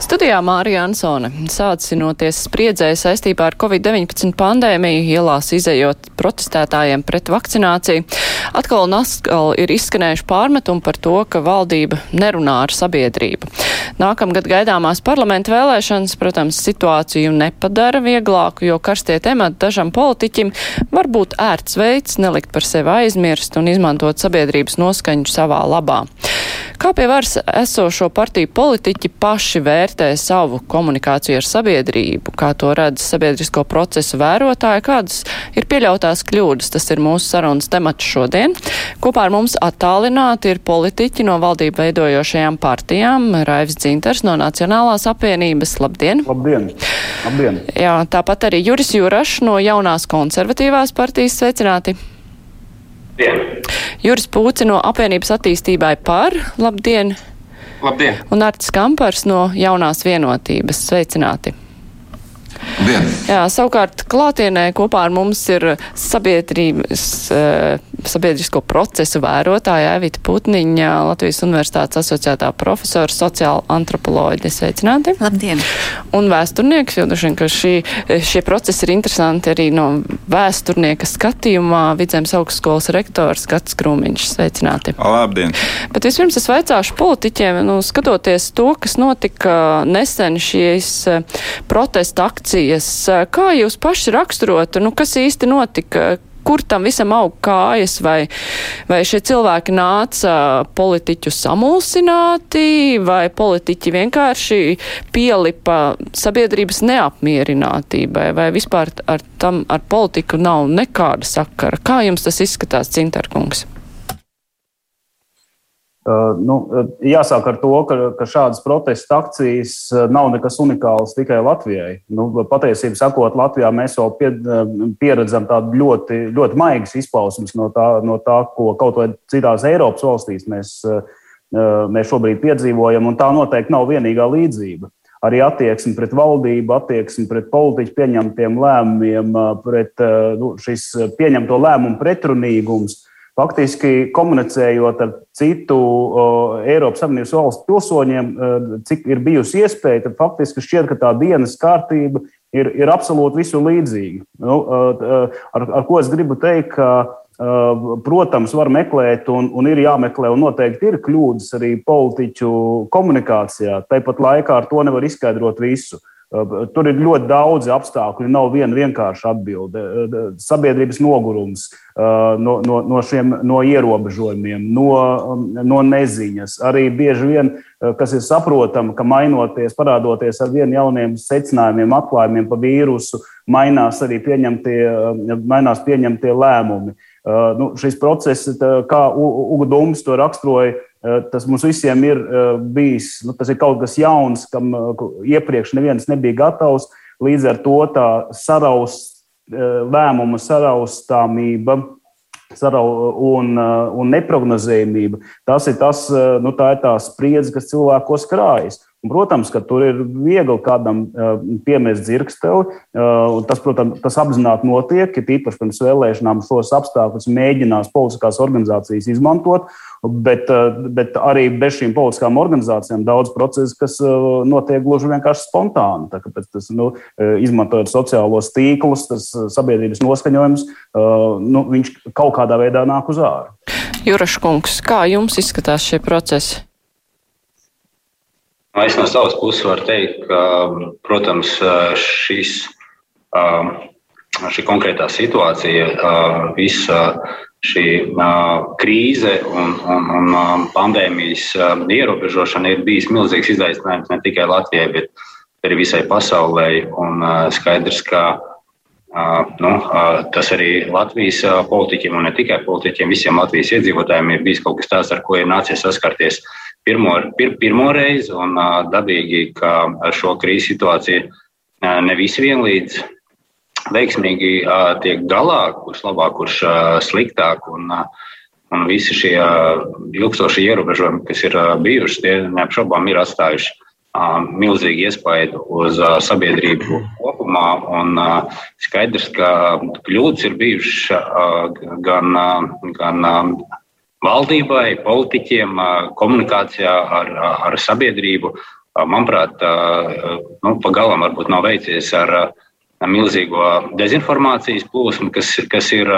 Studijā Mārija Ansone sācinoties spriedzē saistībā ar Covid-19 pandēmiju, ielās izējot protestētājiem pret vakcināciju, atkal un atkal ir izskanējuši pārmetumi par to, ka valdība nerunā ar sabiedrību. Nākamgad gaidāmās parlamenta vēlēšanas, protams, situāciju nepadara vieglāku, jo karstie temati dažam politiķim var būt ērts veids nelikt par sevi aizmirst un izmantot sabiedrības noskaņu savā labā. Kā pie varas esošo partiju politiķi paši vērtē savu komunikāciju ar sabiedrību, kā to redz sabiedrisko procesu vērotāji, kādas ir pieļautās kļūdas, tas ir mūsu sarunas temats šodien. Kopā ar mums attālināti ir politiķi no valdību veidojošajām partijām, Raivs Dzinters no Nacionālās apvienības. Labdien! Labdien! Labdien. Jā, tāpat arī Juris Jurašs no jaunās konservatīvās partijas sveicināti. Labdien! Juris Pūci no apvienības attīstībai par labdien! Labdien! Un Artis Kampars no jaunās vienotības sveicināti! Dien. Jā, savukārt klātienē kopā ar mums ir sabiedrības, sabiedrisko procesu vērotāja Evita Putniņa, Latvijas Universitātes asociētā profesora, sociāla antropoloģija. Sveicināti! Labdien! Un vēsturnieks, jo droši vien, ka šī, šie procesi ir interesanti arī no vēsturnieka skatījumā, Vidzemes augstskolas rektors Gats Krūmiņš. Sveicināti! Labdien! Bet vispirms es vaicāšu politiķiem, nu, skatoties to, kas notika nesen šīs protesta akcijas, kā jūs paši raksturotu, nu, kas īsti notika? Kur tam visam aug kājas, vai, vai šie cilvēki nāca politiķu samulsināti, vai politiķi vienkārši pielipa sabiedrības neapmierinātībai, vai vispār ar tam, ar politiku nav nekāda sakara? Kā jums tas izskatās, Cintarkungs? Uh, nu, jāsāk ar to, ka, ka šādas protesta akcijas nav nekas unikāls tikai Latvijai. Nu, patiesībā sakot, Latvijā mēs jau pie, pieredzam tādu ļoti, ļoti maigas izpausmes no tā, no tā, ko kaut vai citās Eiropas valstīs mēs, mēs šobrīd piedzīvojam, un tā noteikti nav vienīgā līdzība. Arī attieksme pret valdību, attieksme pret politiķu pieņemtiem lēmumiem, pret nu, šis pieņemto lēmumu pretrunīgums faktiski komunicējot ar citu uh, Eiropas Savienības valstu pilsoņiem, uh, cik ir bijusi iespēja, tad faktiski šķiet, ka tā dienas kārtība ir, ir absolūti visu līdzīga. Nu, uh, ar, ar ko es gribu teikt, ka, protams, var meklēt un, un ir jāmeklē, un noteikti ir kļūdas arī politiķu komunikācijā. Tāpat laikā ar to nevar izskaidrot visu. Tur ir ļoti daudz apstākļu, nav viena vienkārša atbilde. Sabiedrības nogurums no, no, no šiem no ierobežojumiem, no, no neziņas. Arī bieži vien, kas ir saprotami, ka mainoties, parādoties ar vien jauniem secinājumiem, atklājumiem par vīrusu, mainās arī pieņemtie, mainās pieņemtie lēmumi. Nu, šis process, kā Uga Dums to raksturoja, tas mums visiem ir eh, bijis, nu, ir kaut kas jauns, kam eh, iepriekš neviens nebija gatavs. Līdz ar to tā saraust, lēmuma saraustāmība sarau, un, un neprognozējumība, tas ir tas, nu, tā ir tā spriedze, kas cilvēkos krājas. Un, protams, ka tur ir viegli kādam piemest dzirksteli. Tas, protams, tas apzināti notiek, ka tīpaši pirms vēlēšanām šos apstākļus mēģinās politiskās organizācijas izmantot. Bet, uh, bet arī bez šīm politiskām organizācijām daudz procesu, kas notiek gluži vienkārši spontāni. Tāpēc tas, nu, izmantojot sociālos tīklus, tas sabiedrības noskaņojums, nu, viņš kaut kādā veidā nāk uz ārā. Juraškungs, kā jums izskatās šie procesi? Es no savas puses varu teikt, ka, protams, šis, šī konkrētā situācija, visa šī krīze un, un, un pandēmijas ierobežošana ir bijis milzīgs izaicinājums ne tikai Latvijai, bet arī visai pasaulē. Un skaidrs, ka nu, tas arī Latvijas politiķiem, un ne tikai politiķiem, visiem Latvijas iedzīvotājiem ir bijis kaut kas tāds, ar ko ir nācies saskarties pirmo, pir, pirmo reizi, un dabīgi, ka ar šo krīzes situāciju ne visi vienlīdz veiksmīgi tiek galā, kurš labāk, kurš sliktāk. Un, un visi šie ilgstošie ierobežojumi, kas ir bijuši, tie neapšaubām ir atstājuši milzīgu iespaidu uz sabiedrību kopumā. Un, skaidrs, ka kļūdas ir bijušas gan, gan valdībai, politiķiem, komunikācijā ar, ar sabiedrību. Manuprāt, nu, pagalam varbūt nav veicies ar milzīgo dezinformācijas plūsmu, kas, kas ir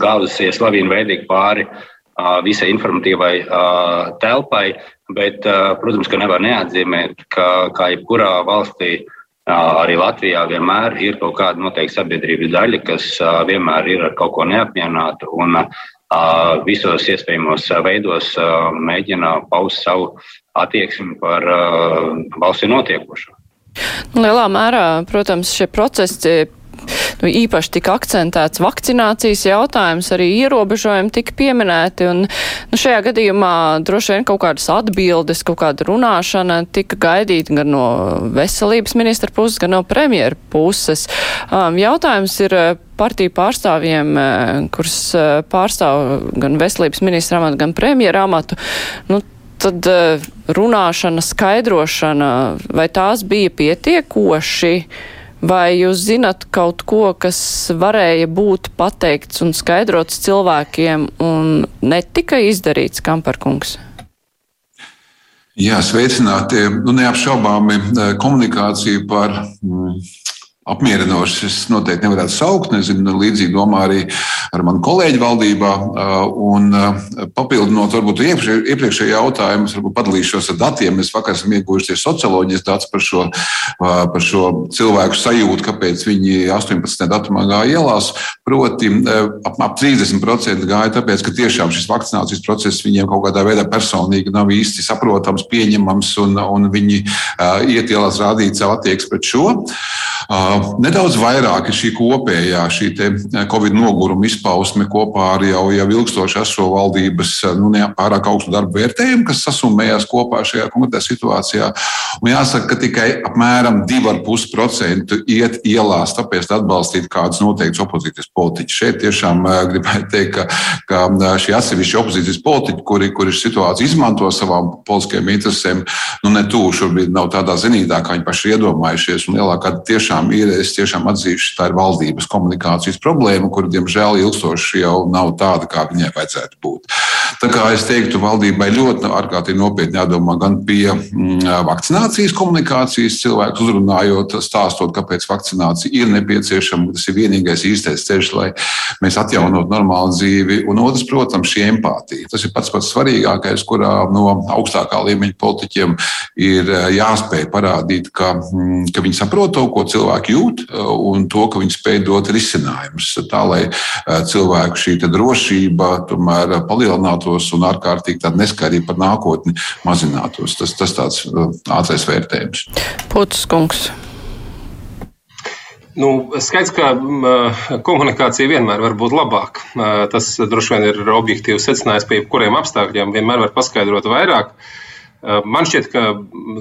gāzusies lavīnu veidīgi pāri visai informatīvai telpai. Bet, protams, ka nevar neatzīmēt, ka kā jebkurā valstī, arī Latvijā vienmēr ir kaut kāda noteikta sabiedrības daļa, kas vienmēr ir ar kaut ko neapmierināta un visos iespējamos veidos mēģina paust savu attieksmi par valstī notiekošo. Lielā mērā, protams, šie procesi nu, īpaši tika akcentēts vakcinācijas jautājums, arī ierobežojumi tika pieminēti, un nu, šajā gadījumā droši vien kaut kādas atbildes, kaut kāda runāšana tika gaidīta gan no veselības ministra puses, gan no premjera puses. Um, jautājums ir uh, partiju pārstāvjiem, uh, kurus uh, pārstāv gan veselības ministra amatu, gan premjera amatu. Nu, tad runāšana, skaidrošana, vai tās bija pietiekoši? Vai jūs zinat kaut ko, kas varēja būt pateikts un skaidrots cilvēkiem un netika izdarīts, Kamparkungs? Jā, sveicināti. Nu, neapšaubāmi eh, komunikācija par mm, apmierinošs. Es noteikti nevarētu saukt, nezinu, līdzīgi domā arī ar manu kolēģi valdībā. Un papildinot, varbūt iepriekšējo jautājumu, es varbūt padalīšos ar datiem. Mēs vakar esam ieguvuši socioloģijas datus par šo, par šo cilvēku sajūtu, kāpēc viņi 18. datumā gāja ielās. Proti, ap, ap 30% gāja tāpēc, ka tiešām šis vakcinācijas process viņiem kaut kādā veidā personīgi nav īsti saprotams, pieņemams, un, un viņi iet ielās rādīt savu attieksmi pret šo. Nedaudz vairāk ir šī kopējā šī Covid noguruma izpausme kopā ar jau, jau ilgstoši esošo valdības nu, pārāk augstu darbu vērtējumu, kas sasumējās kopā šajā konkrētajā situācijā. Un jāsaka, ka tikai apmēram 2,5% iet ielās, tāpēc atbalstīt kādus noteiktus opozīcijas politiķus. Šeit tiešām gribētu teikt, ka, ka šie atsevišķi opozīcijas politiķi, kuri, kuri situāciju izmanto savām politiskajām interesēm, nu, ne tuvu šobrīd nav tādā zinītā, kā viņi paši iedomājušies. Un lielākā tiešām tiešām ir, es tiešām atzīšu, tā ir valdības komunikācijas problēma, kur, diemžēl, ilgstoši jau nav tāda, kā viņai vajadzētu būt. Tā kā es teiktu, valdībai ļoti ārkārtīgi nopietni jādomā gan pie mm, vakcinācijas komunikācijas, cilvēku uzrunājot, stāstot, kāpēc vakcinācija ir nepieciešama, tas ir vienīgais īstais ceļš, lai mēs atjaunotu normālu dzīvi. Un otrs, protams, šī empātija. Tas ir pats pats svarīgākais, kurā no augstākā līmeņa politiķiem ir eh, jāspēj parādīt, ka, mm, ka viņi saprot to, ko cilvēki cilvēki jūt, uh, un to, ka viņi spēj dot risinājumus tā, lai uh, cilvēku šī drošība tomēr palielinātos un ārkārtīgi tāda neskarība par nākotni mazinātos. Tas, tas tāds uh, ātrais vērtējums. Putus kungs. Nu, skaidrs, ka mm, komunikācija vienmēr var būt labāka. Tas droši vien ir objektīvs secinājums pie jebkuriem apstākļiem. Vienmēr var paskaidrot vairāk. Uh, Eh, man šķiet, ka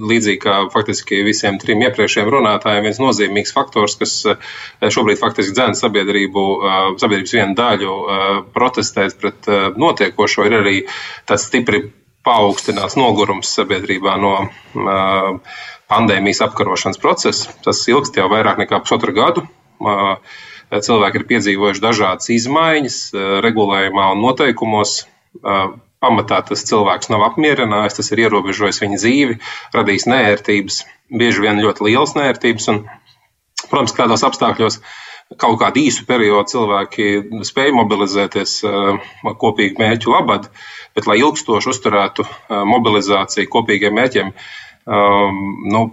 līdzīgi kā faktiski visiem trim iepriekšējiem runātājiem, viens nozīmīgs faktors, kas eh, šobrīd faktiski dzēna sabiedrību, eh, sabiedrības vienu daļu protestēt pret notiekošo, ir arī tāds stipri paaugstināts nogurums sabiedrībā no pandēmijas apkarošanas procesa. Tas ilgst jau vairāk nekā pusotru gadu. Cilvēki ir piedzīvojuši dažādas izmaiņas regulējumā un noteikumos pamatā tas cilvēks nav apmierinājies, tas ir ierobežojis viņa dzīvi, radījis nērtības, bieži vien ļoti lielas nērtības. Un, protams, kādos apstākļos kaut kādu īsu periodu cilvēki spēja mobilizēties uh, kopīgu mērķu labad, bet, lai ilgstoši uzturētu uh, mobilizāciju kopīgiem mērķiem, um, nu,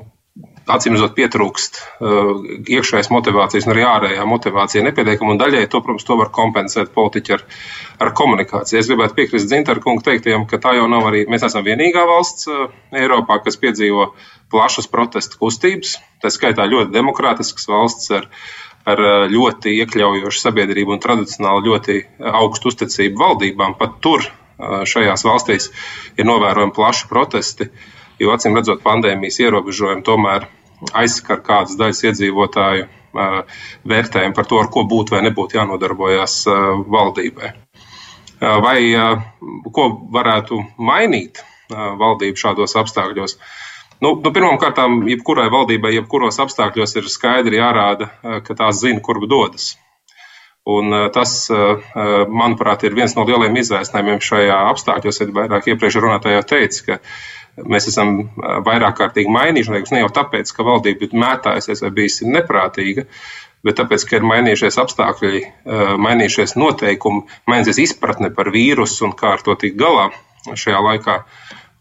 acīm redzot, pietrūkst uh, iekšējas motivācijas un arī ārējā motivācija nepietiekama. Daļai to, protams, to var kompensēt politiķi ar, ar komunikāciju. Es gribētu piekrist Zintaru kungu teiktajam, ka tā jau nav arī, mēs esam vienīgā valsts uh, Eiropā, kas piedzīvo plašas protestu kustības. Tā skaitā ļoti demokrātiskas valsts ar, ar uh, ļoti iekļaujošu sabiedrību un tradicionāli ļoti augstu uzticību valdībām. Pat tur šajās valstīs ir novērojami plaši protesti. Uh, jo acīm redzot, pandēmijas ierobežojumi tomēr aizskar kādas daļas iedzīvotāju vērtējumu par to, ar ko būtu vai nebūtu jānodarbojas valdībai. Vai ko varētu mainīt valdība šādos apstākļos? Nu, nu, Pirmkārt, jebkurai valdībai, jebkuros apstākļos ir skaidri jārāda, ka tās zina, kurp dodas. Un tas, manuprāt, ir viens no lielajiem izaicinājumiem šajā apstākļos. Ir vairāk iepriekš runātājā teica, ka mēs esam vairāk kārtīgi mainījušies. Ne jau tāpēc, ka valdība ir mētājusies vai bijusi neprātīga, bet tāpēc, ka ir mainījušies apstākļi, mainījušies noteikumi, mainījusies izpratne par vīrusu un kā ar to tikt galā šajā laikā.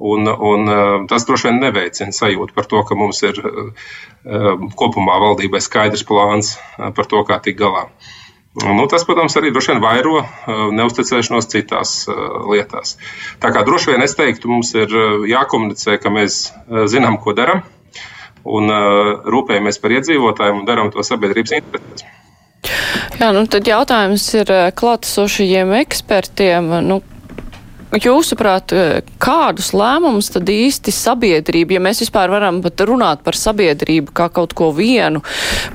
Un, un tas droši vien neveicina sajūtu par to, ka mums ir kopumā valdībai skaidrs plāns par to, kā tikt galā. Nu, tas, protams, arī droši vien vairo neusticēšanos citās lietās. Tā kā droši vien es teiktu, mums ir jākomunicē, ka mēs zinām, ko darām, un rūpējamies par iedzīvotājiem un darām to sabiedrības interesēs. Jā, nu tad jautājums ir klātesošajiem ekspertiem. Nu, Jūsuprāt, kādus lēmumus tad īsti sabiedrība, ja mēs vispār varam pat runāt par sabiedrību kā kaut ko vienu,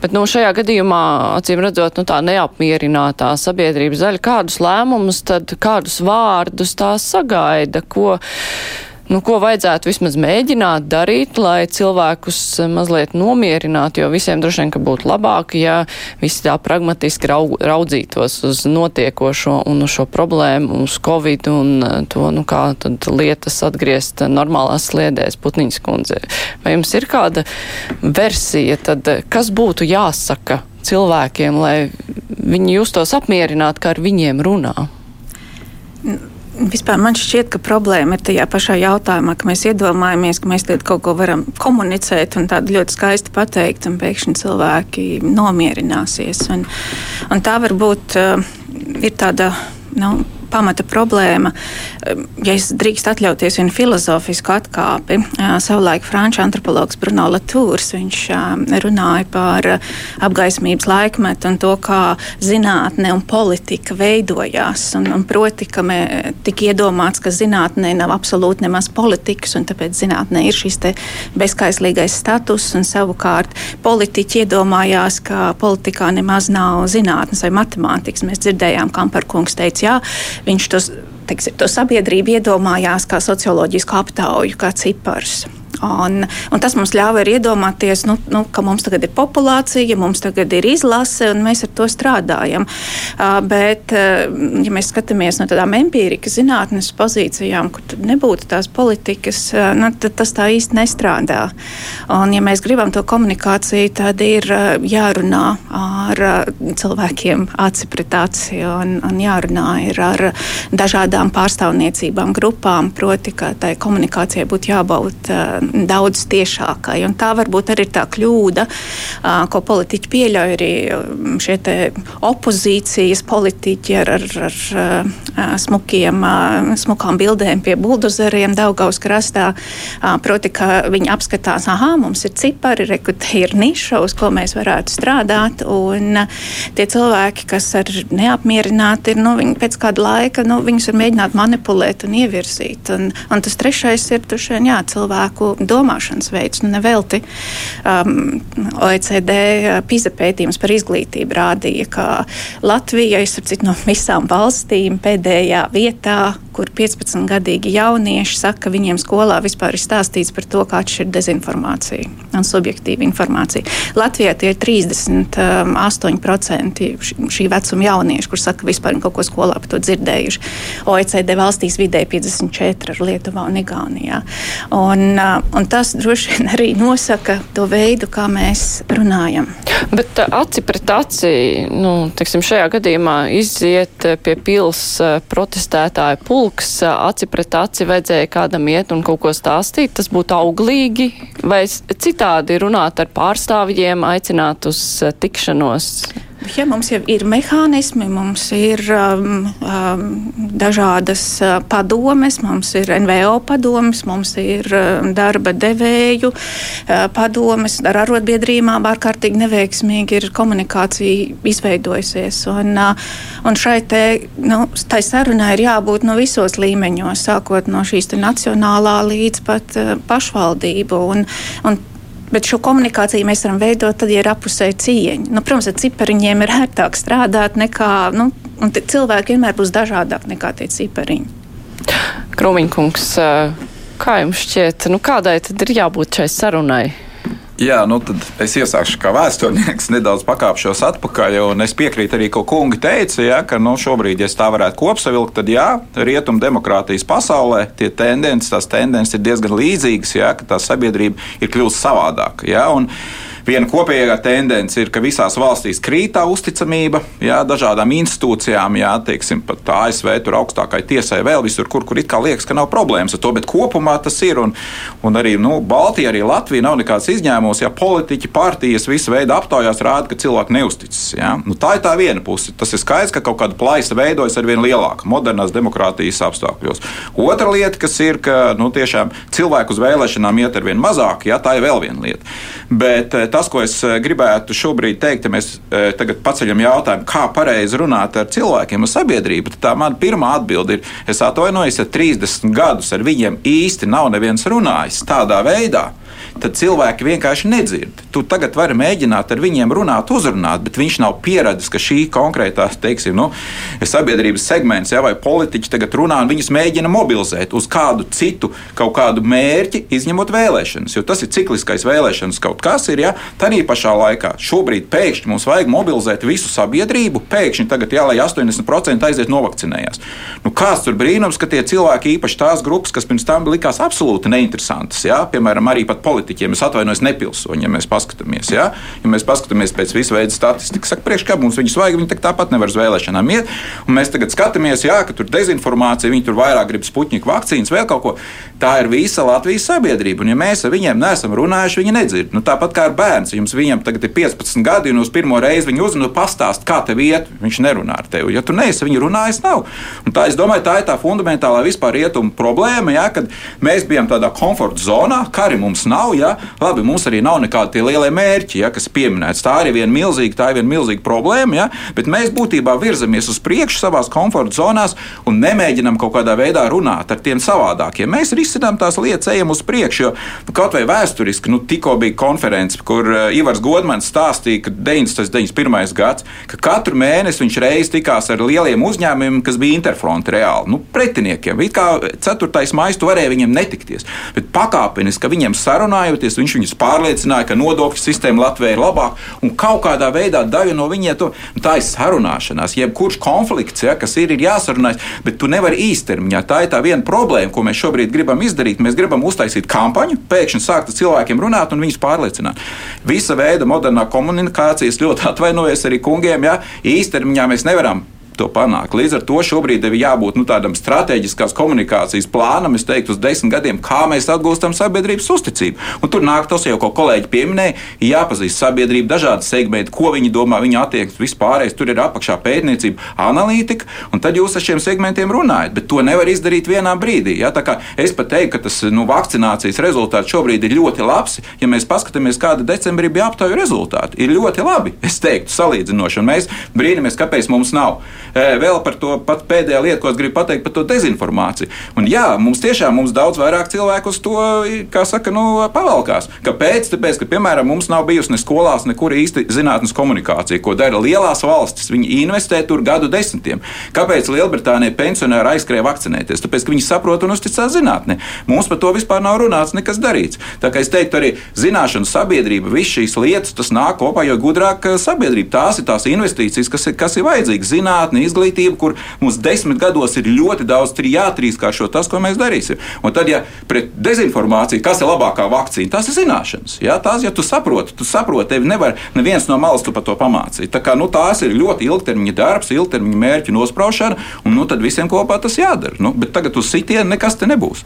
bet no nu, šajā gadījumā, acīm redzot, nu tā neapmierinātā sabiedrības daļa, kādus lēmumus tad, kādus vārdus tā sagaida, ko nu, ko vajadzētu vismaz mēģināt darīt, lai cilvēkus mazliet nomierinātu, jo visiem droši vien, ka būtu labāk, ja visi tā pragmatiski raudzītos uz notiekošo un uz šo problēmu, uz Covid un eh, to, nu, kā tad lietas atgriezt normālās sliedēs Putniņas kundze. Vai jums ir kāda versija, tad kas būtu jāsaka cilvēkiem, lai viņi justos apmierināti, ka ar viņiem runā? Vispār man šķiet, ka problēma ir tajā pašā jautājumā, ka mēs iedomājamies, ka mēs kaut ko varam komunicēt un tādu ļoti skaisti pateikt, un pēkšņi cilvēki nomierināsies. Un, un tā varbūt uh, ir tāda. Nu, pamata problēma, ja es drīkst atļauties vienu filozofisku atkāpi. Savulaik franču antropologs Bruno Latūrs, runāja par apgaismības laikmetu un to, kā zinātne un politika veidojās. Un, un proti, ka tika iedomāts, ka zinātnē nav absolūti nemaz politikas, un tāpēc zinātnē ir šis bezkaislīgais status, un savukārt politiķi iedomājās, ka politikā nemaz nav zinātnes vai matemātikas. Mēs dzirdējām, kam par kungs teica, jā, viņš tos, teiksim, to sabiedrību iedomājās kā socioloģisku aptauju, kā cipars. Un, un tas mums ļāva arī iedomāties, nu, nu, ka mums tagad ir populācija, mums tagad ir izlase, un mēs ar to strādājam. Uh, bet, uh, ja mēs skatāmies no tādām empīrikas zinātnes pozīcijām, kur nebūtu tās politikas, uh, nu, tad tas tā īsti nestrādā. Un, ja mēs gribam to komunikāciju, tad ir uh, jārunā ar uh, cilvēkiem aci pret aci, un, un jārunā ar dažādām pārstāvniecībām, grupām, proti, ka tai komunikācijai būtu jābūt. Uh, daudz tiešākai. Un tā varbūt arī ir tā kļūda, ko politiķi pieļauj arī šie opozīcijas politiķi ar, ar, ar smukiem, smukām bildēm pie buldozeriem Daugaus krastā. Proti, ka viņi apskatās, ah, mums ir cipari, rekruti ir niša, uz ko mēs varētu strādāt. Un tie cilvēki, kas ir neapmierināti, ir, nu, viņi pēc kāda laika, nu, viņus var mēģināt manipulēt un ievirzīt. Un, un tas trešais ir, tušien, jā, cilvēku domāšanas veids. Nu, nevelti um, OECD uh, PISA pētījums par izglītību rādīja, ka Latvija ir no visām valstīm pēdējā vietā, kur 15-gadīgi jaunieši saka, ka viņiem skolā vispār ir stāstīts par to, kā atšķirt dezinformāciju un subjektīvu informāciju. Latvijā tie ir 38% um, šī vecuma jaunieši, kur saka, ka vispār kaut ko skolā par to dzirdējuši. OECD valstīs vidēji 54 ar Lietuvā un Igaunijā. Un, uh, Un tas droši vien arī nosaka to veidu, kā mēs runājam. Bet uh, aci pret aci, nu, teiksim, šajā gadījumā iziet uh, pie pils protestētāju pulks, aci pret aci vajadzēja kādam iet un kaut ko stāstīt, tas būtu auglīgi, vai citādi runāt ar pārstāvjiem, aicināt uz tikšanos? Ja mums jau ir mehānismi, mums ir um, um, dažādas uh, padomes, mums ir NVO padomes, mums ir um, darba devēju uh, padomes. Ar arotbiedrībām ārkārtīgi neveiksmīgi ir komunikācija izveidojusies. Un, uh, un šai te, nu, sarunai ir jābūt no visos līmeņos, sākot no šīs nacionālā līdz pat uh, pašvaldību. Un, un Bet šo komunikāciju mēs varam veidot tad, ja ir apusēji cieņa. Nu, protams, ar cipariņiem ir ērtāk strādāt nekā, nu, un cilvēki vienmēr būs dažādāk nekā tie cipariņi. Krūmiņkungs, Kā jums šķiet, nu kādai tad ir jābūt šai sarunai? Jā, nu tad es iesākšu kā vēsturnieks, nedaudz pakāpšos atpakaļ. Es piekrītu arī, ko kungi teica, ja, ka nu, šobrīd, ja tā varētu kopsavilkt, tad jā, rietumu demokrātijas pasaulē tie tendences, tās tendences ir diezgan līdzīgas, ja, ka tā sabiedrība ir kļuvusi savādāka. Ja, un, Viena kopējā tendence ir, ka visās valstīs krīt tā uzticamība jā, dažādām institūcijām, jā, teiksim, pat ASV, tur augstākai tiesai, vēl visur, kur, kur it kā liekas, ka nav problēmas ar to, bet kopumā tas ir. Un, un arī nu, Baltija, arī Latvija nav nekāds izņēmums, ja politiķi, partijas, visa veida aptaujās rāda, ka cilvēki neusticas. Jā. Nu, tā ir tā viena puse. Tas ir skaidrs, ka kaut kāda plaisa veidojas ar vien lielāku modernās demokrātijas apstākļos. Otra lieta, kas ir, ka nu, tiešām cilvēku uz vēlēšanām iet ar vien mazāk, jā, tā ir vēl viena lieta. Bet, tā, tas, ko es eh, gribētu šobrīd teikt, ja mēs eh, tagad paceļam jautājumu, kā pareizi runāt ar cilvēkiem un sabiedrību, tad tā mana pirmā atbilde ir, es atvainojos, ja 30 gadus ar viņiem īsti nav neviens runājis tādā veidā tad cilvēki vienkārši nedzird. Tu tagad vari mēģināt ar viņiem runāt, uzrunāt, bet viņš nav pieradis, ka šī konkrētā teiksim, nu, sabiedrības segments ja, vai politiķi tagad runā un viņus mēģina mobilizēt uz kādu citu kaut kādu mērķi, izņemot vēlēšanas. Jo tas ir cikliskais vēlēšanas kaut kas ir. Ja, Tādā pašā laikā šobrīd pēkšņi mums vajag mobilizēt visu sabiedrību. Pēkšņi tagad jālai 80% aiziet novakcinējās. Nu, kāds tur brīnums, ka tie cilvēki, īpaši tās grupas, kas pirms tam likās absolūti neinteresantas, ja, piemēram, arī pat politiķi politiķiem, es atvainojos, nepilsoņi, ja mēs paskatāmies. Ja, ja mēs paskatāmies pēc visu veidu statistikas, saka, priekš kā mums viņus vajag, viņi tā tāpat nevar uz vēlēšanām iet. Un mēs tagad skatāmies, jā, ka tur dezinformācija, viņi tur vairāk grib spuķņiku vakcīnas, vēl kaut ko. Tā ir visa Latvijas sabiedrība. Un ja mēs ar viņiem neesam runājuši, viņi nedzird. Nu, tāpat kā ar bērnu. Jums viņam tagad ir 15 gadi, un uz pirmo reizi viņi uzrunā, pastāst, kā tev iet. Viņš nerunā ar tevi. Ja tu neesi viņu runājis, nav. Un tā, es domāju, tā ir tā fundamentālā vispār rietumu problēma, ja, kad mēs bijām tādā komforta zonā, kā arī mums nav ja, labi, mums arī nav nekādi tie lielie mērķi, ja, kas pieminēts. Tā ir viena milzīga, tā ir viena milzīga problēma, ja, bet mēs būtībā virzamies uz priekšu savā komforta zonās un nemēģinām kaut kādā veidā runāt ar tiem savādākiem. Mēs risinām tās lietas, ejam uz priekšu, jo nu, kaut vai vēsturiski, nu, tikko bija konference, kur uh, Ivars Godmans stāstīja, ka 991. gads, ka katru mēnesi viņš reiz tikās ar lieliem uzņēmumiem, kas bija interfronta reāli, nu, pretiniekiem. It kā 4. maija tu varēji viņiem netikties, bet pakāpeniski viņiem sarunājot rīkoties. Viņš viņus pārliecināja, ka nodokļu sistēma Latvijā ir labāka un kaut kādā veidā daļa no viņiem to tā ir sarunāšanās. Jebkurš konflikts, ja, kas ir, ir jāsarunājas, bet tu nevari īstermiņā. Tā ir tā viena problēma, ko mēs šobrīd gribam izdarīt. Mēs gribam uztaisīt kampaņu, pēkšņi sākt ar cilvēkiem runāt un viņus pārliecināt. Visa veida modernā komunikācija, es ļoti atvainojos arī kungiem, ja īstermiņā mēs nevaram to panākt. Līdz ar to šobrīd ir jābūt nu, tādam strateģiskās komunikācijas plānam, es teiktu, uz desmit gadiem, kā mēs atgūstam sabiedrības uzticību. Un tur nāk tas jau, ko kolēģi pieminēja, jāpazīst sabiedrība, dažādi segmenti, ko viņi domā, viņa attieksme, vispārējais. Tur ir apakšā pētniecība, analītika, un tad jūs ar šiem segmentiem runājat. Bet to nevar izdarīt vienā brīdī. Ja? Es pat teiktu, ka tas nu, vakcinācijas rezultāts šobrīd ir ļoti labs. Ja mēs paskatāmies, kāda decembrī bija aptauju rezultāti, ir ļoti labi. Es teiktu, salīdzinoši, un mēs brīnamies, kāpēc mums nav. Vēl par to pēdējo lietu, ko es gribu pateikt par to dezinformāciju. Un, jā, mums tiešām mums daudz vairāk cilvēku uz to, kā saka, nu, pavalkās. Kāpēc? Tāpēc, ka, piemēram, mums nav bijusi ne skolās, nekur īsti zinātnes komunikācija, ko dara lielās valstis. Viņi investē tur gadu desmitiem. Kāpēc Lielbritānija pensionāri aizskrēja vakcinēties? Tāpēc, ka viņi saprot un uzticās zinātnē. Mums par to vispār nav runāts, nekas darīts. Tā kā es teiktu, arī zināšanu sabiedrība, visas šīs lietas, tas nāk kopā, jo gudrāk sabiedrība. Tās ir tās investīcijas, kas ir, kas ir vajadzīgas zinātnē zinātne, izglītība, kur mums desmit gados ir ļoti daudz jātrīskāršo tas, ko mēs darīsim. Un tad, ja pret dezinformāciju, kas ir labākā vakcīna, tas ir zināšanas. Ja? Tās, ja tu saproti, tu saproti, tevi nevar neviens no malas par to pamācīt. Tā kā, nu, tās ir ļoti ilgtermiņa darbs, ilgtermiņa mērķu nospraušana, un nu, tad visiem kopā tas jādara. Nu, bet tagad uz sitienu nekas te nebūs.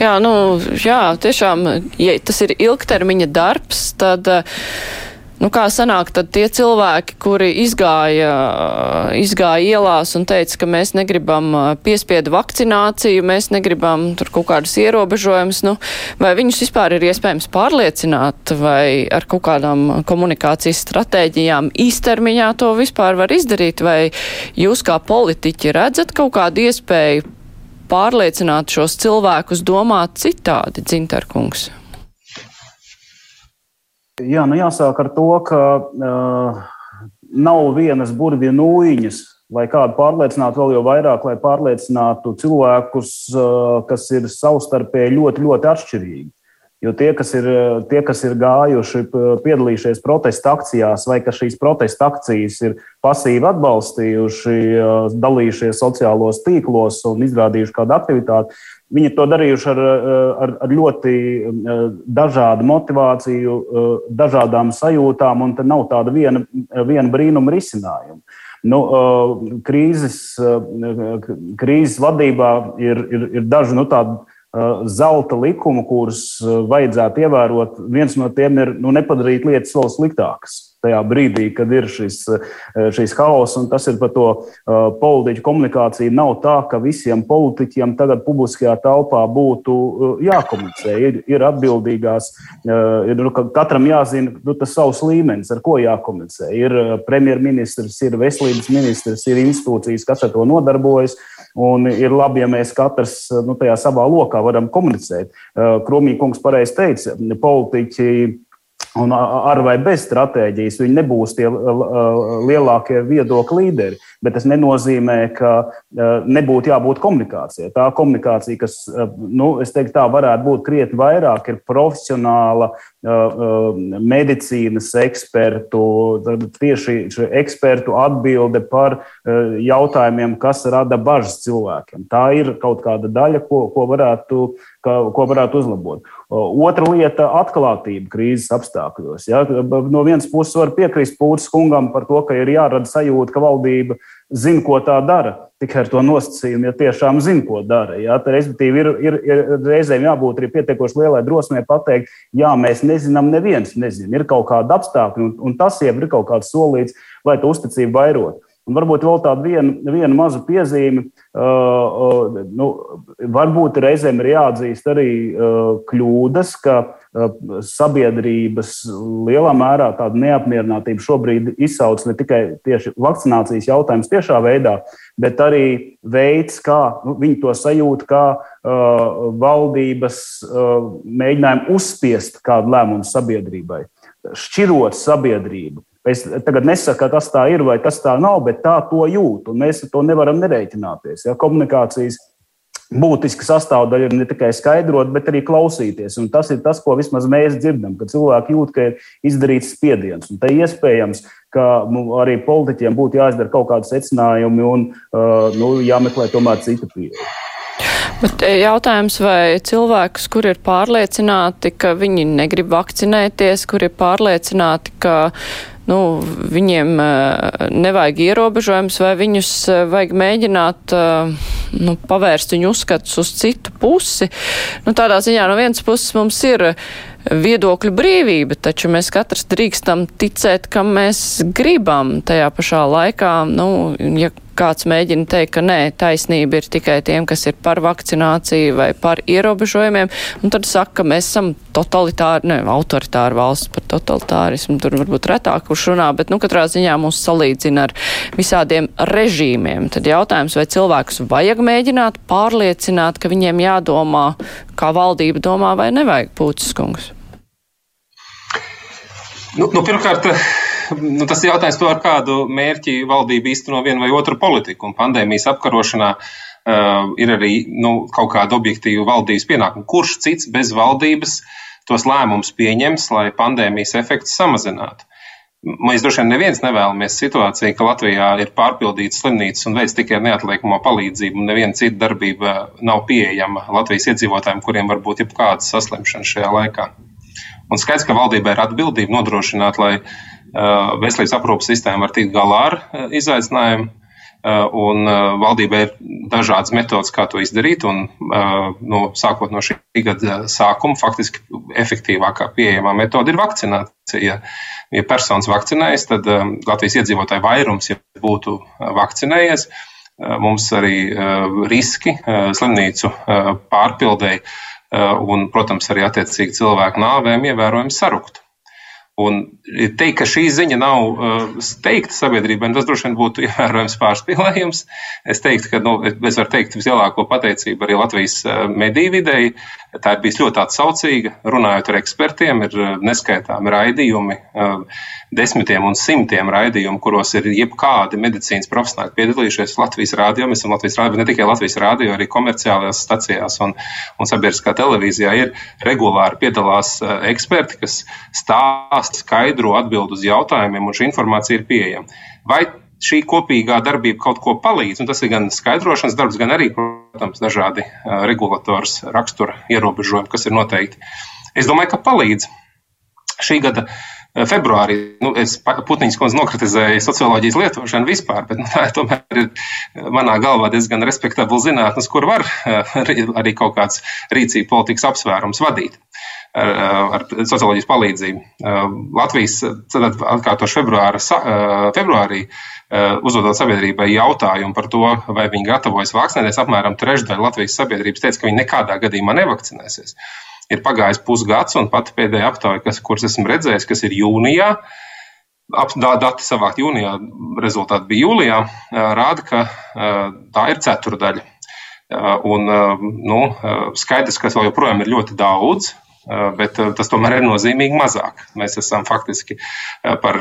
Jā, nu, jā, tiešām, ja tas ir ilgtermiņa darbs, tad. Uh, Nu, kā sanāk, tad tie cilvēki, kuri izgāja, izgāja ielās un teica, ka mēs negribam piespiedu vakcināciju, mēs negribam tur kaut kādus ierobežojumus, nu, vai viņus vispār ir iespējams pārliecināt, vai ar kaut kādām komunikācijas stratēģijām īstermiņā to vispār var izdarīt, vai jūs kā politiķi redzat kaut kādu iespēju pārliecināt šos cilvēkus domāt citādi, Dzintarkungs? Jā, nu jāsāk ar to, ka uh, nav vienas burvju nūjiņas, lai kādu pārliecinātu vēl jau vairāk, lai pārliecinātu cilvēkus, kas ir savstarpēji ļoti, ļoti atšķirīgi. Jo tie, kas ir, tie, kas ir gājuši, piedalījušies protesta akcijās, vai kas šīs protesta akcijas ir pasīvi atbalstījuši, dalījušies sociālos tīklos un izrādījuši kādu aktivitāti, viņi to darījuši ar, ar, ar ļoti dažādu motivāciju, dažādām sajūtām, un te nav tāda viena, viena brīnuma risinājuma. Nu, krīzes, krīzes vadībā ir, ir, ir daži nu, tādi zelta likumu, kurus vajadzētu ievērot. Viens no tiem ir nu, nepadarīt lietas vēl sliktākas tajā brīdī, kad ir šis, šis haoss, un tas ir par to politiķu komunikāciju. Nav tā, ka visiem politiķiem tagad publiskajā telpā būtu jākomunicē. Ir, ir atbildīgās, ir, nu, katram jāzina nu, tas savs līmenis, ar ko jākomunicē. Ir premjerministrs, ir veselības ministrs, ir institūcijas, kas ar to nodarbojas. Un ir labi, ja mēs katrs nu, tajā savā lokā varam komunicēt. Kromīkungs pareizi teica, politiķi Un ar vai bez stratēģijas viņi nebūs tie lielākie viedokļu līderi. Bet tas nenozīmē, ka nebūtu jābūt komunikācijai. Tā komunikācija, kas, nu, teiktu, tā varētu būt krietni vairāk, ir profesionāla medicīnas ekspertu, tieši ekspertu atbilde par jautājumiem, kas rada bažas cilvēkiem. Tā ir kaut kāda daļa, ko, ko, varētu, ko varētu uzlabot. Otra lieta - atklātība krīzes apstākļos. Ja? No vienas puses var piekrist Pūtas kungam par to, ka ir jārada sajūta, ka valdība zina, ko tā dara. Tikai ar to nosacījumu, ja tiešām zina, ko dara. Ja? Tad, respektīvi, ir, ir, ir reizēm jābūt arī pietiekoši lielai drosmei pateikt, jā, mēs nezinām, neviens nezina. Ir kaut kāda apstākļa, un, un tas jau ir kaut kāds solīts, lai tu uzticību vairot. Un varbūt vēl tāda viena, viena maza piezīme. Uh, uh, nu, varbūt reizēm ir jāatzīst arī uh, kļūdas, ka uh, sabiedrības lielā mērā tāda neapmierinātība šobrīd izsauc ne tikai tieši vakcinācijas jautājums tiešā veidā, bet arī veids, kā nu, viņi to sajūt, kā uh, valdības uh, mēģinājumu uzspiest kādu lēmumu sabiedrībai, šķirot sabiedrību. Es tagad nesaku, ka tas tā ir vai tas tā nav, bet tā to jūt. Mēs ar to nevaram nerēķināties. Ja? Komunikācijas būtiska sastāvdaļa ir ne tikai skaidrot, bet arī klausīties. Un tas ir tas, ko vismaz mēs dzirdam, ka cilvēki jūt, ka ir izdarīts spiediens. Un te iespējams, ka nu, arī politiķiem būtu jāizdara kaut kādi secinājumi un uh, nu, jāmeklē tomēr cita pieeja. Bet eh, jautājums, vai cilvēkus, kur ir pārliecināti, ka viņi negrib vakcinēties, kur ir pārliecināti, ka nu, viņiem uh, nevajag ierobežojums, vai viņus uh, vajag mēģināt uh, nu, pavērst viņu uzskatus uz citu pusi. Nu, tādā ziņā no vienas puses mums ir viedokļu brīvība, taču mēs katrs drīkstam ticēt, kam mēs gribam. Tajā pašā laikā, nu, ja kāds mēģina teikt, ka nē, taisnība ir tikai tiem, kas ir par vakcināciju vai par ierobežojumiem, un tad saka, ka mēs esam totalitāri, ne, autoritāri valsts par totalitārismu, tur varbūt retāk kurš runā, bet, nu, katrā ziņā mūs salīdzina ar visādiem režīmiem. Tad jautājums, vai cilvēkus vajag mēģināt pārliecināt, ka viņiem jādomā, kā valdība domā, vai nevajag pūcis kungs? Nu, nu, pirmkārt, nu, tas ir jautājums par kādu mērķi valdība īsteno vienu vai otru politiku. Un pandēmijas apkarošanā uh, ir arī nu, kaut kāda objektīva valdības pienākuma. Kurš cits bez valdības tos lēmumus pieņems, lai pandēmijas efekts samazinātu? Mēs droši vien neviens nevēlamies situāciju, ka Latvijā ir pārpildīts slimnīcas un veids tikai neatliekamo palīdzību, un neviena cita darbība nav pieejama Latvijas iedzīvotājiem, kuriem var būt jebkāda saslimšana šajā laikā. Un skaidrs, ka valdībai ir atbildība nodrošināt, lai veselības aprūpas sistēma var tikt galā ar eh, izaicinājumu. Eh, un valdībai ir dažādas metodas, kā to izdarīt. Un, no, sākot no šī gada sākuma, faktiski efektīvākā pieejamā metode ir vakcinācija. Ja, ja personas vakcinējas, tad Latvijas iedzīvotāju vairums ja būtu vakcinējies. Mums arī riski slimnīcu pārpildēji un, protams, arī attiecīgi cilvēku nāvēm ievērojami saruktu. Un teikt, ka šī ziņa nav uh, teikta sabiedrībai, tas droši vien būtu ievērojams pārspīlējums. Es teiktu, ka nu, es varu teikt vislielāko pateicību arī Latvijas uh, mediju videi, Tā ir bijusi ļoti atsaucīga. Runājot ar ekspertiem, ir neskaitāmi raidījumi, desmitiem un simtiem raidījumu, kuros ir jebkādi medicīnas profesionāļi piedalījušies Latvijas rādio. Mēs esam Latvijas rādio, ne tikai Latvijas rādio, arī komerciālajās stacijās un, un sabiedriskā televīzijā ir regulāri piedalās eksperti, kas stāsta skaidro atbildu uz jautājumiem, un šī informācija ir pieejama. Vai šī kopīgā darbība kaut ko palīdz, un tas ir gan skaidrošanas darbs, gan arī, protams, dažādi regulators rakstura ierobežojumi, kas ir noteikti. Es domāju, ka palīdz. Šī gada februārī, nu, es Putniņas kundze nokritizēju socioloģijas lietošanu vispār, bet nu, tā tomēr ir manā galvā diezgan respektabla zinātnes, kur var arī kaut kāds rīcība politikas apsvērums vadīt ar, ar socioloģijas palīdzību. Latvijas atkārtoši februāra, februārī uzdodot sabiedrībai jautājumu par to, vai viņi gatavojas vakcinēties, apmēram trešdaļa Latvijas sabiedrības teica, ka viņi nekādā gadījumā nevakcinēsies. Ir pagājis pusgads, un pat pēdējā aptaujā, kuras esmu redzējis, kas ir jūnijā, dati savākt jūnijā, rezultāti bija jūlijā, rāda, ka tā ir ceturdaļa. Un, nu, skaidrs, ka vēl joprojām ir ļoti daudz, Eh, bet eh, tas tomēr ir nozīmīgi mazāk. Mēs esam faktiski eh, par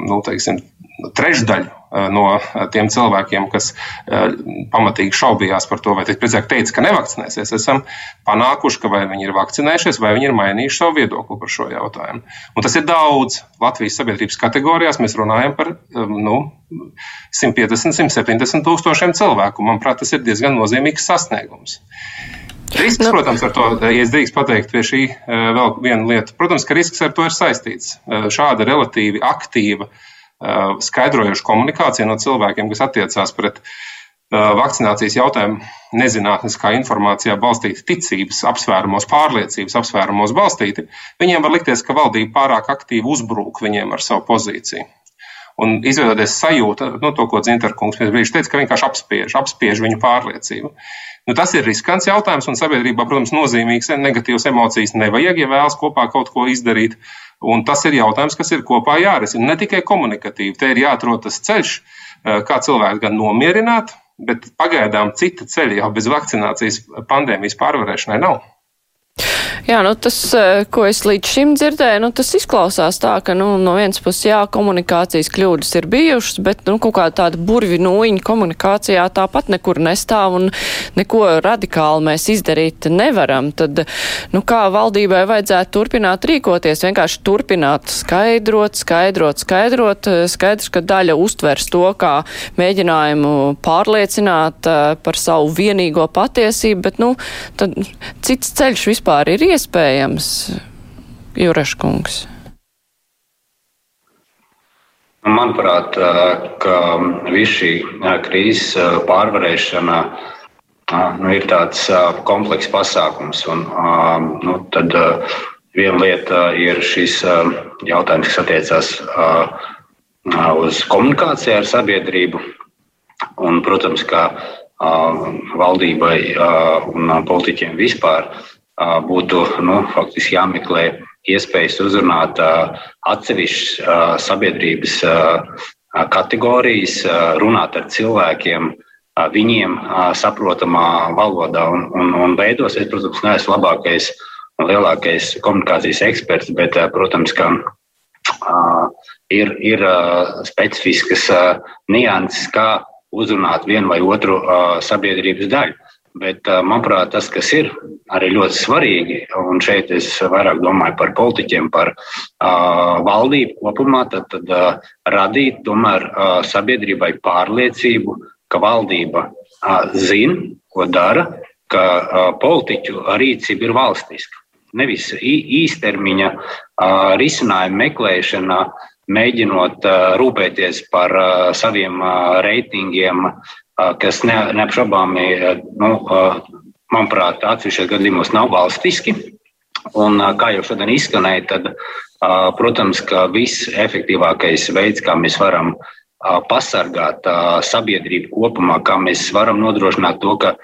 nu, teiksim, trešdaļu no tiem cilvēkiem, kas pamatīgi šaubījās par to, vai precīzāk teica, ka nevakcinēsies, esam panākuši, ka vai viņi ir vakcinējušies, vai viņi ir mainījuši savu viedokli par šo jautājumu. Un tas ir daudz. Latvijas sabiedrības kategorijās mēs runājam par nu, 150, 170 tūkstošiem cilvēku. Manuprāt, tas ir diezgan nozīmīgs sasniegums. Risks, nu, protams, ar to, ja es drīkst pateikt, pie šī eh, vēl viena lieta. Protams, ka risks ar to ir saistīts. Eh, šāda relatīvi aktīva, eh, skaidrojoša komunikācija no cilvēkiem, kas attiecās pret vakcinācijas jautājumu nezinātniskā informācijā balstīti ticības apsvērumos, pārliecības apsvērumos balstīti, viņiem var likties, ka valdība pārāk aktīvi uzbrūk viņiem ar savu pozīciju. Un izveidoties sajūta, nu, to, ko Zintarkungs pirms brīža teica, ka vienkārši apspiež, apspiež viņu pārliecību. Nu, tas ir riskants jautājums, un sabiedrībā, protams, nozīmīgs negatīvas emocijas nevajag, ja vēlas kopā kaut ko izdarīt. Un tas ir jautājums, kas ir kopā jārisina. Ne tikai komunikatīvi, te ir jāatrod tas ceļš, eh, kā cilvēku gan nomierināt, bet pagaidām cita ceļa jau bez vakcinācijas pandēmijas pārvarēšanai nav. Jā, nu tas, eh, ko es līdz šim dzirdēju, nu tas izklausās tā, ka, nu, no vienas puses, jā, komunikācijas kļūdas ir bijušas, bet, nu, kaut kā tāda burvi nūjiņa komunikācijā tāpat nekur nestāv un neko radikāli mēs izdarīt nevaram. Tad, nu, kā valdībai vajadzētu turpināt rīkoties, vienkārši turpināt skaidrot, skaidrot, skaidrot. Skaidrs, ka daļa uztvers to kā mēģinājumu pārliecināt eh, par savu vienīgo patiesību, bet, nu, tad cits ceļš vispār ir iespējams, Jureškungs? Manuprāt, ka viss šī krīzes pārvarēšana nu, ir tāds komplekss pasākums. Un, nu, tad viena lieta ir šis jautājums, kas attiecās uz komunikāciju ar sabiedrību. Un, protams, ka valdībai un politiķiem vispār būtu nu, faktiski jāmeklē iespējas uzrunāt atsevišķas sabiedrības kategorijas, runāt ar cilvēkiem, viņiem saprotamā valodā un, un, un veidos. Es, protams, neesmu labākais un lielākais komunikācijas eksperts, bet, protams, ka ir, ir specifiskas nianses, kā uzrunāt vienu vai otru sabiedrības daļu. Bet, manuprāt, tas, kas ir arī ļoti svarīgi, un šeit es vairāk domāju par politiķiem, par uh, valdību kopumā, tad, tad uh, radīt tomēr uh, sabiedrībai pārliecību, ka valdība uh, zina, ko dara, ka uh, politiķu rīcība ir valstiska. Nevis īstermiņa uh, risinājuma meklēšana, mēģinot uh, rūpēties par uh, saviem uh, reitingiem, kas ne, neapšaubāmi, nu, manuprāt, atsevišķos gadījumos nav valstiski. Un, kā jau šodien izskanēja, tad, protams, ka viss efektīvākais veids, kā mēs varam pasargāt sabiedrību kopumā, kā mēs varam nodrošināt to, ka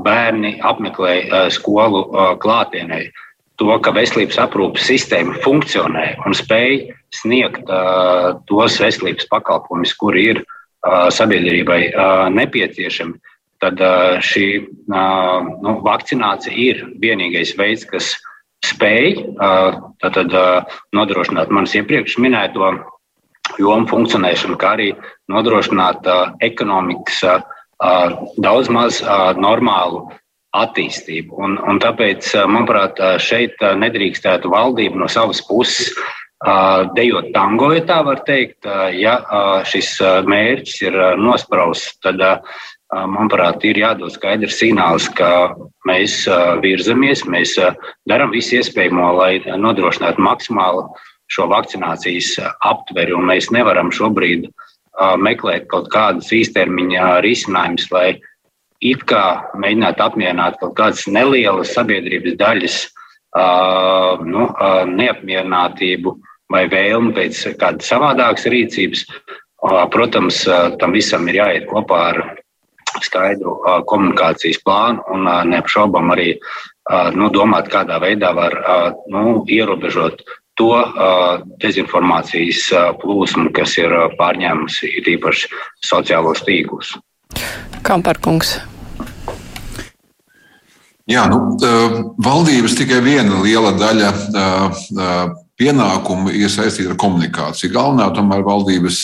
bērni apmeklē skolu klātienē, to, ka veselības aprūpes sistēma funkcionē un spēj sniegt tos veselības pakalpojumus, kuri ir uh, sabiedrībai nepieciešami, tad šī nu, vakcinācija ir vienīgais veids, kas spēj tātad, nodrošināt manis iepriekš minēto jomu funkcionēšanu, kā arī nodrošināt ekonomikas daudz maz normālu attīstību. Un, un tāpēc, manuprāt, šeit nedrīkstētu valdība no savas puses dejot tango, ja tā var teikt. Ja šis mērķis ir nosprausts, tad, manuprāt, ir jādod skaidrs signāls, ka mēs virzamies, mēs darām visu iespējamo, lai nodrošinātu maksimālu šo vakcinācijas aptveri, un mēs nevaram šobrīd meklēt kaut kādus īstermiņa risinājumus, lai it kā mēģinātu apmierināt kaut kādas nelielas sabiedrības daļas uh, nu, uh, neapmierinātību vai vēlmi pēc kādas savādākas rīcības. Protams, tam visam ir jāiet kopā ar skaidru komunikācijas plānu un neapšaubām arī nu, domāt, kādā veidā var nu, ierobežot to dezinformācijas plūsmu, kas ir pārņēmusi īpaši sociālos tīklus. Kamperkungs. Jā, nu, valdības tikai viena liela daļa pienākumu ir saistīta ar komunikāciju. Galvenā tomēr valdības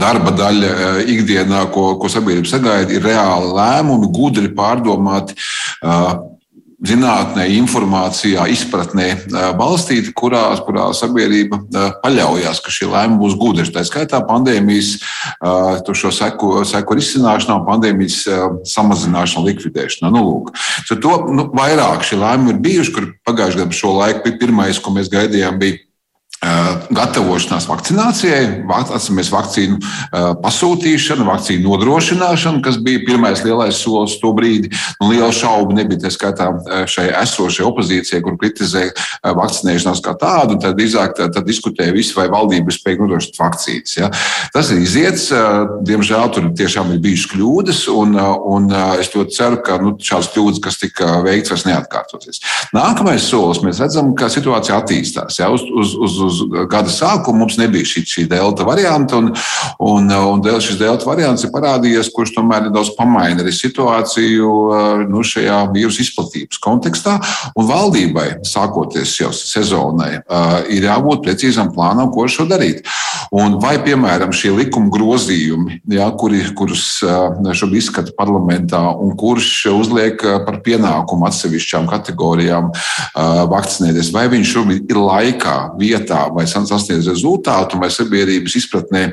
darba daļa ikdienā, ko, ko sabiedrība sagaida, ir reāli lēmumi, gudri pārdomāti zinātnē, informācijā, izpratnē balstīti, kurā, kurā sabiedrība paļaujas, ka šie lēmumi būs gudri. Tā skaitā pandēmijas šo seku, seku risināšanā, pandēmijas samazināšanā, likvidēšanā. Nu, lūk. to nu, vairāk šie lēmumi ir bijuši, kur pagājušajā gadā šo laiku pirmais, ko mēs gaidījām, bija gatavošanās vakcinācijai, atceramies vakcīnu pasūtīšanu, vakcīnu nodrošināšanu, kas bija pirmais lielais solis to brīdi. Nu, liela šauba nebija tā skaitā šai esošajai opozīcijai, kur kritizēja vakcinēšanos kā tādu, tad drīzāk diskutēja visi, vai valdība spēja nodrošināt vakcīnas. Ja. Tas ir iziets, diemžēl tur tiešām ir bijušas kļūdas, un, un es ļoti ceru, ka nu, šādas kļūdas, kas tika veikts, vairs neatkārtosies. Nākamais solis mēs redzam, ka situācija attīstās. Ja, uz, uz, uz, uz gada sākumu mums nebija šī, šī delta varianta, un, un, un šis delta variants ir parādījies, kurš tomēr nedaudz pamaina arī situāciju nu, šajā vīrusu izplatības kontekstā. Un valdībai, sākoties jau sezonai, ir jābūt precīzam plānam, ko ar šo darīt. Un vai, piemēram, šie likuma grozījumi, ja, kuri, kurus šobrīd izskata parlamentā, un kurš uzliek par pienākumu atsevišķām kategorijām vakcinēties, vai viņš šobrīd ir laikā, vietā, vai sasniedz rezultātu, vai sabiedrības izpratnē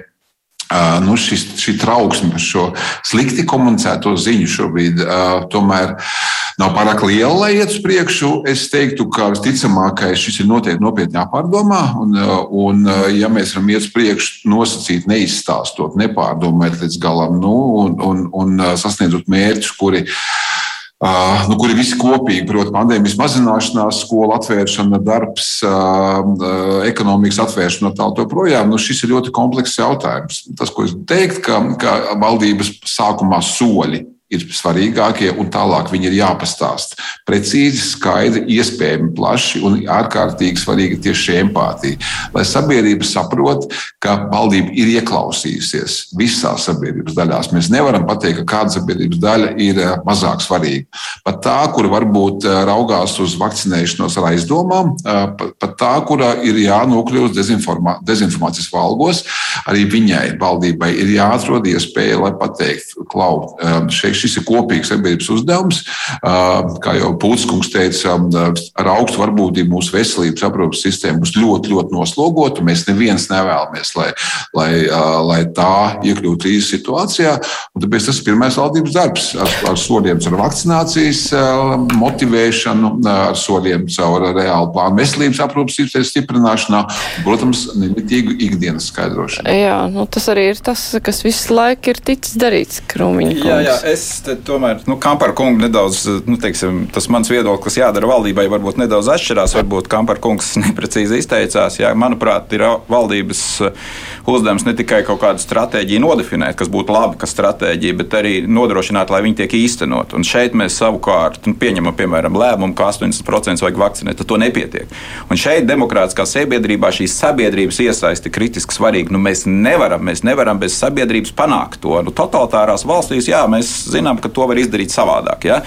Uh, nu, šis, šī trauksme par šo slikti komunicēto ziņu šobrīd uh, tomēr nav pārāk liela, lai iet uz priekšu. Es teiktu, ka visticamākais šis ir noteikti nopietni jāpārdomā. Un, un ja mēs varam iet uz priekšu, nosacīt, neizstāstot, nepārdomājot līdz galam nu, un, un, un sasniedzot mērķus, kuri Uh, nu, kuri visi kopīgi, proti, pandēmijas mazināšanās, skola atvēršana, darbs, ekonomikas atvēršana un tā joprojām. Nu, šis ir ļoti komplekss jautājums. Tas, ko es teiktu, ka, ka valdības sākumā soļi ir svarīgākie, un tālāk viņi ir jāpastāst. Precīzi, skaidri, iespējami plaši un ārkārtīgi svarīga tieši šī empātija. Lai sabiedrība saprot, ka valdība ir ieklausījusies visās sabiedrības daļās. Mēs nevaram pateikt, ka kāda sabiedrības daļa ir eh, mazāk svarīga. Pat tā, kur varbūt eh, raugās uz vakcinēšanos ar aizdomām, eh, pat tā, kura ir jānokļūst dezinformā, dezinformācijas valgos, arī viņai, valdībai, ir jāatrod iespēja, lai pateiktu, klau, šeit šis ir kopīgs sabiedrības uzdevums. Kā jau Pūtskungs teica, ar augstu varbūtību mūsu veselības aprūpas sistēma būs ļoti, ļoti noslogota. Mēs neviens nevēlamies, lai, lai, lai tā iekļūtu krīzes situācijā. Un tāpēc tas ir pirmais valdības darbs ar, ar soļiem caur vakcinācijas motivēšanu, ar soļiem caur reālu plānu veselības aprūpas sistēmas stiprināšanā un, protams, nemitīgu ikdienas skaidrošanu. Jā, nu, tas arī ir tas, kas visu laiku ir ticis darīts, Krūmiņa. Jā, jā, es tomēr, nu, Kampara kungs nedaudz, nu, teiksim, tas mans viedoklis, jādara valdībai, varbūt nedaudz atšķirās. Varbūt Kampara kungs neprecīzi izteicās. Jā, manuprāt, ir valdības uzdevums ne tikai kaut kādu stratēģiju nodefinēt, kas būtu labi, kas stratēģija, bet arī nodrošināt, lai viņi tiek īstenot. Un šeit mēs savukārt nu, pieņemam, piemēram, lēmumu, ka 80% vajag vakcinēt, tad to nepietiek. Un šeit demokrātiskā sabiedrībā šī sabiedrības iesaiste kritiski svarīga. Nu, mēs, nevaram, mēs nevaram bez sabiedrības panākt to. Nu, totalitārās valstīs, jā, mēs zinām, ka to var izdarīt savādāk. Ja?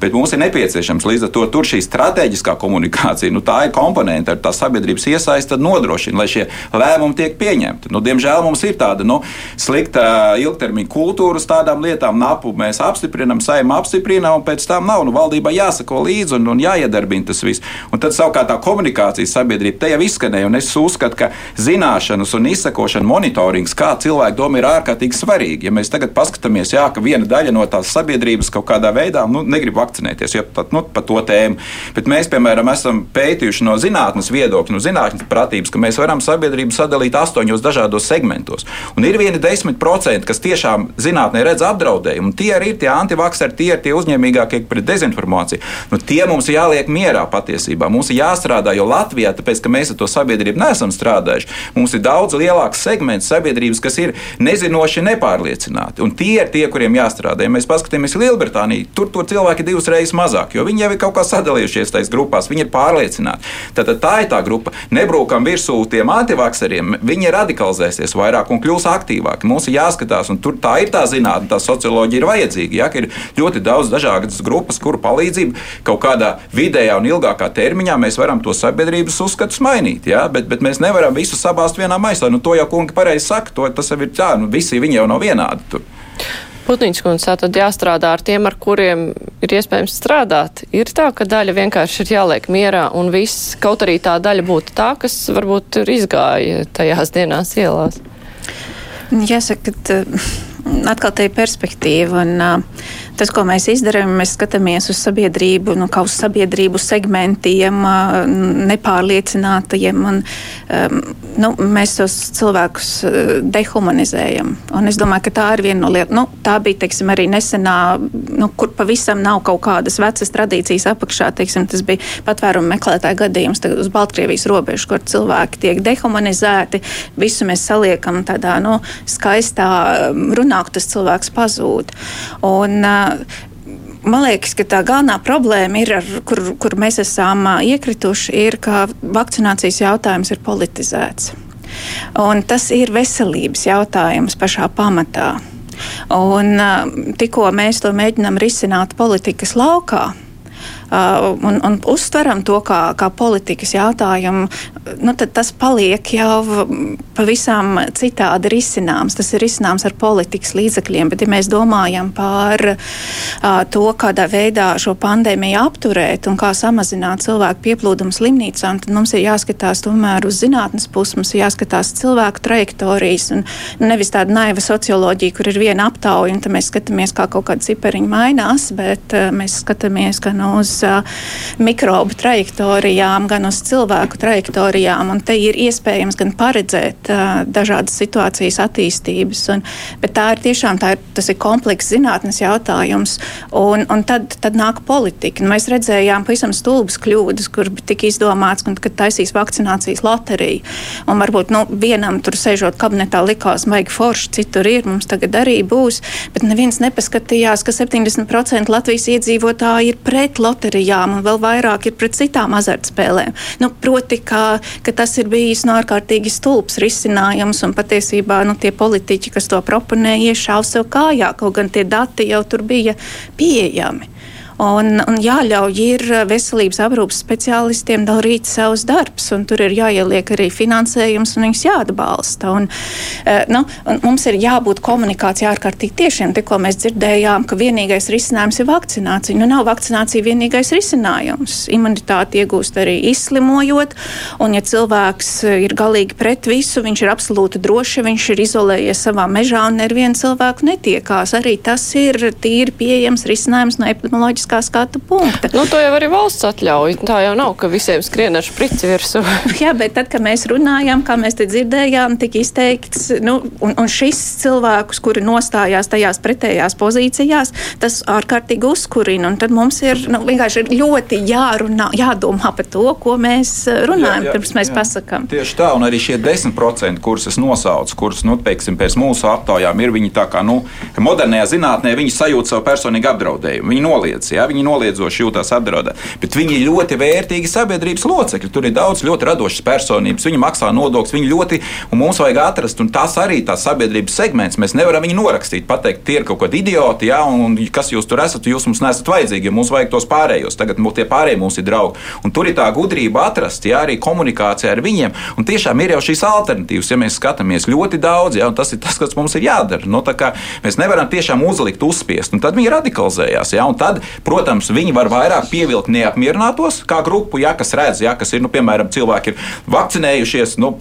Bet mums ir nepieciešams līdz ar to tur šī strateģiskā komunikācija, nu, tā ir komponente ar tā sabiedrības iesaisti, nodrošina, lai šie lēmumi tiek pieņemti. Nu, diemžēl mums ir tāda nu, slikta ilgtermiņa kultūra uz tādām lietām. Napu mēs apstiprinām, saimā apstiprinām, un pēc tam nav. Nu, valdībā jāsako līdzi un, un jāiedarbina tas viss. Un tad savukārt tā komunikācijas sabiedrība te jau izskanēja, un es uzskatu, ka zināšanas un izsakošana, monitorings, kā cilvēku doma ir ārkārtīgi svarīgi. Ja mēs tagad paskatāmies, jā, ka viena daļa no tās sabiedrības kaut kādā veidā nu, negrib vakcinēties, ja pat nu, par to tēmu, bet mēs, piemēram, esam pētījuši no zinātnes viedokļa, no zinātnes pratības, ka mēs varam sabiedrību sadalīt astoņos dažādos segmentos. Un ir vieni 10%, kas tiešām zinātnē redz apdraudējumu, tie arī ir tie antivakseri, tie ir tie uzņēmīgākie pret dezinformāciju. Nu, tie mums jāliek mierā patiesībā. Mums ir jāstrādā, jo Latvijā, tāpēc, ka mēs ar to sabiedrību neesam strādājuši, mums ir daudz lielāks segments sabiedrības, kas ir nezinoši, nepārliecināti. Un tie ir tie, kuriem jāstrādā. Ja mēs paskatāmies Lielbritāniju, tur, tur cilvēki ir divas reizes mazāk, jo viņi jau ir kaut kā sadalījušies tajās grupās, viņi ir pārliecināti. Tad tā ir tā grupa. Nebrūkam virsū tiem antivakseriem, viņi iesaistēsies vairāk un kļūs aktīvāki. Mums ir jāskatās, un tur tā ir tā zinātnē, tā socioloģija ir vajadzīga. Ja, ir ļoti daudz dažādas grupas, kuru palīdzību kaut kādā vidējā un ilgākā termiņā mēs varam to sabiedrības uzskatus mainīt. Ja, bet, bet mēs nevaram visu sabāzt vienā maisā. Nu, to jau kungi pareizi saka, to, tas jau ir tā, nu, visi viņi jau nav vienādi. Tur. Putniņš kundze, tad jāstrādā ar tiem, ar kuriem ir iespējams strādāt. Ir tā, ka daļa vienkārši ir jāliek mierā un viss, kaut arī tā daļa būtu tā, kas varbūt ir izgāja tajās dienās ielās. Jāsaka, ka atkal tā ir perspektīva. Un, uh, Tas, ko mēs darām, mēs skatāmies uz sabiedrību, nu, kā uz sabiedrību segmentiem, nepārliecinātajiem. Un, um, nu, mēs tos cilvēkus dehumanizējam. Un es domāju, ka tā ir viena no lietām. Nu, tā bija teiksim, arī nesenā, nu, kur pavisam nav kaut kādas vecas tradīcijas apakšā. Teiksim, tas bija patvērumu meklētāju gadījums uz Baltkrievijas robežas, kur cilvēki tiek dehumanizēti. Visu mēs saliekam tādā nu, skaistā runā, tas cilvēks pazūd. Un, uh, Man liekas, ka tā galvenā problēma, ir, ar, kur, kur mēs esam iekrituši, ir, ka vakcinācijas jautājums ir politizēts. Un tas ir veselības jautājums pašā pamatā. Un, tikko mēs to mēģinām risināt politikas laukā, un, un uztveram to kā, kā politikas jautājumu, nu, tad tas paliek jau pavisam citādi risināms. Tas ir risināms ar politikas līdzekļiem, bet ja mēs domājam par uh, to, kādā veidā šo pandēmiju apturēt un kā samazināt cilvēku pieplūdumu slimnīcām, tad mums ir jāskatās tomēr uz zinātnes pusi, mums ir jāskatās cilvēku trajektorijas un nevis tāda naiva socioloģija, kur ir viena aptauja un tad mēs skatāmies, kā kaut kāda cipariņa mainās, bet uh, mēs skatāmies gan uz mikrobu trajektorijām, gan uz cilvēku trajektorijām. Un te ir iespējams gan paredzēt dažādas situācijas attīstības. Un, bet tā ir tiešām tā ir, tas ir komplekss zinātnes jautājums. Un, un tad, tad nāk politika. Un mēs redzējām pavisam stulbas kļūdas, kur tika izdomāts, ka taisīs vakcinācijas loteriju. Un varbūt nu, vienam tur sēžot kabinetā likās, vajag forši, citur ir, mums tagad arī būs. Bet neviens nepaskatījās, ka 70% Latvijas iedzīvotāji ir pret loteriju loterijām un vēl vairāk ir pret citām azartspēlēm. Nu, proti, ka, ka tas ir bijis no ārkārtīgi stulbs risinājums un patiesībā nu, tie politiķi, kas to proponēja, iešāva sev kājā, kaut gan tie dati jau tur bija pieejami. Un, un jāļauj ir veselības aprūpas speciālistiem darīt savus darbus, un tur ir jāieliek arī finansējums, un viņus jāatbalsta. Un, e, nu, un mums ir jābūt komunikācijā ārkārtīgi tiešiem. Tikko mēs dzirdējām, ka vienīgais risinājums ir vakcinācija. Nu, nav vakcinācija vienīgais risinājums. Imunitāti iegūst arī izslimojot, un ja cilvēks ir galīgi pret visu, viņš ir absolūti drošs, viņš ir izolējies savā mežā un ar vienu cilvēku netiekās. Arī tas ir tīri pieejams risinājums no epidemioloģijas geogrāfiskā skatu punkta. Nu, to jau arī valsts atļauj. Tā jau nav, ka visiem skrien ar šprici virsū. Jā, bet tad, kad mēs runājām, kā mēs te dzirdējām, tika izteikts, nu, un, un šis cilvēkus, kuri nostājās tajās pretējās pozīcijās, tas ārkārtīgi uzkurina. Un tad mums ir nu, vienkārši ļoti jārunā, jādomā par to, ko mēs eh, runājam, jā, jā, pirms mēs jā. pasakām. Tieši tā, un arī šie 10%, kurus es nosaucu, kurus, nu, teiksim, pēc mūsu aptaujām ir viņi tā kā, nu, modernajā zinātnē, viņi sajūt savu personīgu apdraudējumu. Viņi noliedz, jā, viņi noliedzoši jūtas apdraudēti. Bet viņi ir ļoti vērtīgi sabiedrības locekļi. Tur ir daudz ļoti radošas personības, viņi maksā nodokļus, viņi ļoti, un mums vajag atrast, un tas arī tās sabiedrības segments. Mēs nevaram viņu norakstīt, pateikt, tie ir kaut kādi idioti, jā, un kas jūs tur esat, jūs mums nesat vajadzīgi, jo mums vajag tos pārējos. Tagad mums tie pārējie mums ir draugi. Un tur ir tā gudrība atrast, jā, arī komunikācija ar viņiem. Un tiešām ir jau šīs alternatīvas, ja mēs skatāmies ļoti daudz, jā, un tas ir tas, kas mums ir jādara. Nu, mēs nevaram tiešām uzlikt, uzspiest, un tad viņi radikalizējās. Jā, un tad, protams, viņi var vairāk pievilkt neapmierinātos kā grupu, jā, kas redz, jā, kas ir, nu, piemēram, cilvēki ir vakcinējušies. Nu,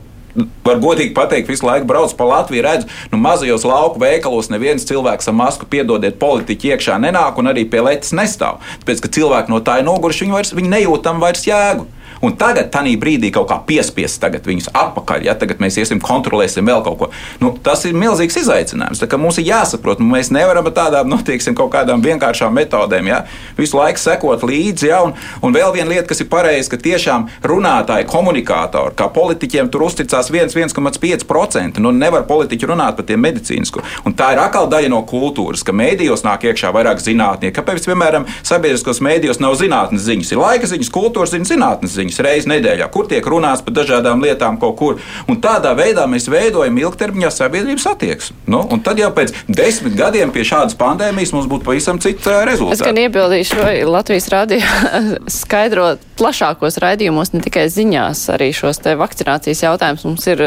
var godīgi pateikt, visu laiku brauc pa Latviju, redz, nu, mazajos lauku veikalos neviens cilvēks ar masku, piedodiet, politiķi iekšā nenāk un arī pie letes nestāv. Tāpēc, ka cilvēki no tā ir noguruši, viņi, vairs, viņi nejūtam vairs jēgu. Un tagad, tādā brīdī, kaut kā piespiest viņus atpakaļ, ja tagad mēs iesim, kontrolēsim vēl kaut ko. Nu, tas ir milzīgs izaicinājums. Mums ir jāsaprot, nu, mēs nevaram ar tādām, nu, tieksim, kaut kādām vienkāršām metodēm ja, visu laiku sekot līdzi. Ja, un, un vēl viena lieta, kas ir pareiza, ka tiešām runātāji, komunikātori, kā politiķiem tur uzticās 1,5%. Nu, nevar politiķi runāt par tiem medicīnisku. Un tā ir atkal daļa no kultūras, ka mēdījos nāk iekšā vairāk zinātnieku. Kāpēc, piemēram, sabiedriskos mēdījos nav zinātnes ziņas? Ir laika ziņas, kultūras ziņas, zinātnes ziņas ziņas reizes nedēļā, kur tiek runāts par dažādām lietām kaut kur. Un tādā veidā mēs veidojam ilgtermiņā sabiedrības attieksmi. Nu, un tad jau pēc desmit gadiem pie šādas pandēmijas mums būtu pavisam cits rezultāts. Es gan iebildīšu, vai Latvijas rādījā skaidro plašākos raidījumos, ne tikai ziņās, arī šos te vakcinācijas jautājumus mums ir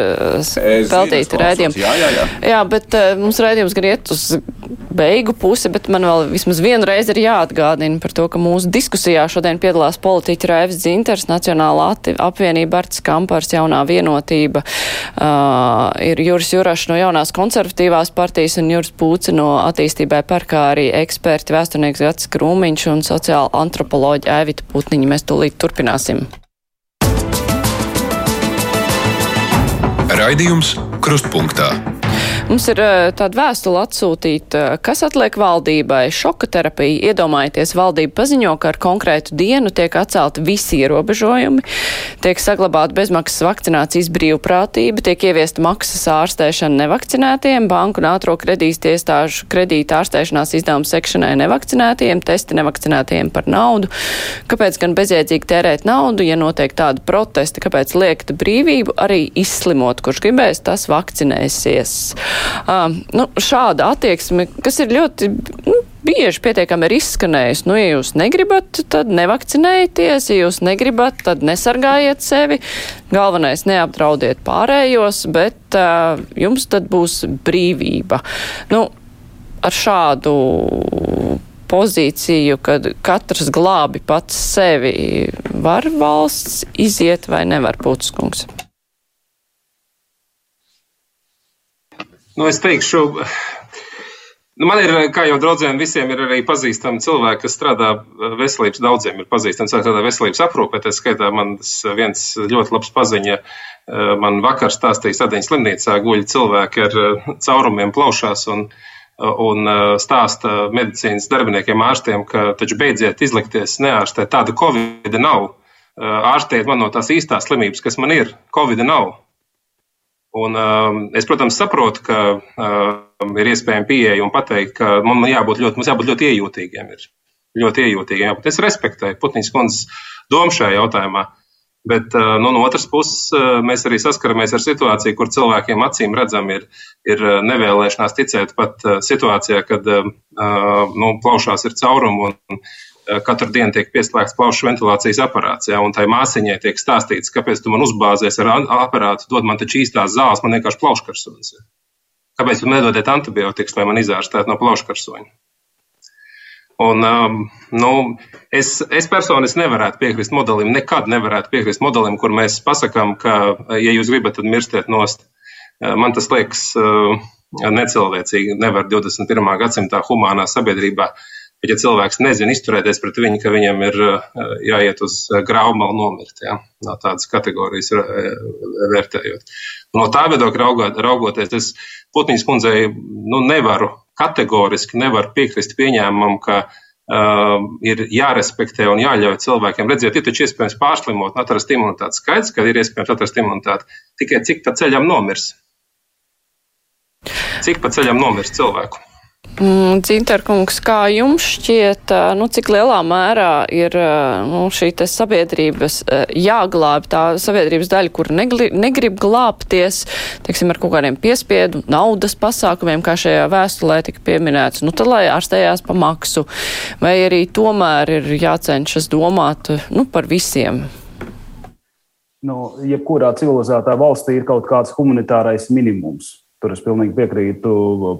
veltīti raidījumi. Jā, jā, jā. jā, bet mums raidījums gan iet uz beigu pusi, bet man vēl vismaz vienu reizi ir jāatgādina par to, ka mūsu diskusijā šodien piedalās politiķi Raivs Dzinters, Nacionālā apvienība Arts Kampars, jaunā vienotība, uh, ir Juris Jurašs no jaunās konservatīvās partijas un Juris Pūci no attīstībai par kā arī eksperti vēsturnieks Gats Krūmiņš un sociāla antropoloģija Evita Putniņa. Mēs tūlīt turpināsim. Raidījums Krustpunktā. Mums ir eh, tāda vēstule atsūtīta, kas atliek valdībai. Šoka terapija. Iedomājieties, valdība paziņo, ka ar konkrētu dienu tiek atcelti visi ierobežojumi, tiek saglabāta bezmaksas vakcinācijas brīvprātība, tiek ieviesta maksas ārstēšana nevakcinētiem, banku un ātro kredītas iestāžu kredīta ārstēšanās izdevumu sekšanai nevakcinētiem, testi nevakcinētiem par naudu. Kāpēc gan bezjēdzīgi tērēt naudu, ja notiek tāda protesta, kāpēc liekt brīvību arī izslimot, kurš gribēs, tas vakcinēsies. Uh, nu, šāda attieksme, kas ir ļoti nu, bieži pietiekami ir izskanējusi. Nu, ja jūs negribat, tad nevakcinējieties, ja jūs negribat, tad nesargājiet sevi. Galvenais neapdraudiet pārējos, bet uh, jums tad būs brīvība. Nu, ar šādu pozīciju, kad katrs glābi pats sevi, var valsts iziet vai nevar Putskungs? Nu, es teikšu, nu, man ir, kā jau daudziem visiem, ir arī pazīstami cilvēki, kas strādā veselības, daudziem ir pazīstami cilvēki, kas strādā veselības aprūpē. Tā skaitā man viens ļoti labs paziņa. Man vakar stāstīja Sadiņas slimnīcā guļ cilvēki ar caurumiem plaušās un, un stāsta medicīnas darbiniekiem, ārstiem, ka taču beidziet izlikties neārstēt. Tāda covid nav. Ārstiet man no tās īstās slimības, kas man ir. Covid nav. Un, um, es, protams, saprotu, ka um, ir iespējama pieeja un pateikt, ka mums jābūt ļoti, mums jābūt ļoti iejūtīgiem. Ir. Ļoti iejūtīgiem. Bet es respektēju Putins kundzes domu šajā jautājumā. Bet uh, nu, no otras puses, uh, mēs arī saskaramies ar situāciju, kur cilvēkiem acīm redzam, ir, ir uh, nevēlēšanās ticēt pat situācijā, kad um, nu, plaušās ir caurumi un katru dienu tiek pieslēgts plaušu ventilācijas aparāts. Ja, un tai māsiņai tiek stāstīts, kāpēc tu man uzbāzies ar aparātu, dod man taču īstās zāles, man vienkārši plauškarsonis. Ja. Kāpēc jūs nedodiet antibiotikas, lai man izārstētu no plauškarsoņa? Un, um, nu, es, es personiski nevarētu piekrist modelim, nekad nevarētu piekrist modelim, kur mēs pasakām, ka, ja jūs gribat, tad mirstiet nost. Eh, man tas liekas uh, necilvēcīgi. Nevar 21. gadsimtā humānā sabiedrībā uh, Bet, ja cilvēks nezina izturēties pret viņu, ka viņam ir jāiet uz graumalu nomirt, ja? no tādas kategorijas vērtējot. No tā viedokļa raugoties, es Putnīs kundzei nu, nevaru kategoriski nevaru piekrist pieņēmumam, ka uh, ir jārespektē un jāļauj cilvēkiem. Redziet, ir taču iespējams pārslimot un atrast imunitāti. Skaidrs, ka ir iespējams atrast imunitāti. Tikai cik pa ceļam nomirs? Cik pa ceļam nomirs cilvēku? Mm, Dzinterkungs, kā jums šķiet, nu, cik lielā mērā ir nu, šī sabiedrības jāglāb tā sabiedrības daļa, kur negli, negrib glābties, teiksim, ar kaut kādiem piespiedu naudas pasākumiem, kā šajā vēstulē tika pieminēts, nu, tad lai ārstējās pa maksu, vai arī tomēr ir jācenšas domāt, nu, par visiem? Nu, jebkurā civilizētā valstī ir kaut kāds humanitārais minimums Tur es pilnīgi piekrītu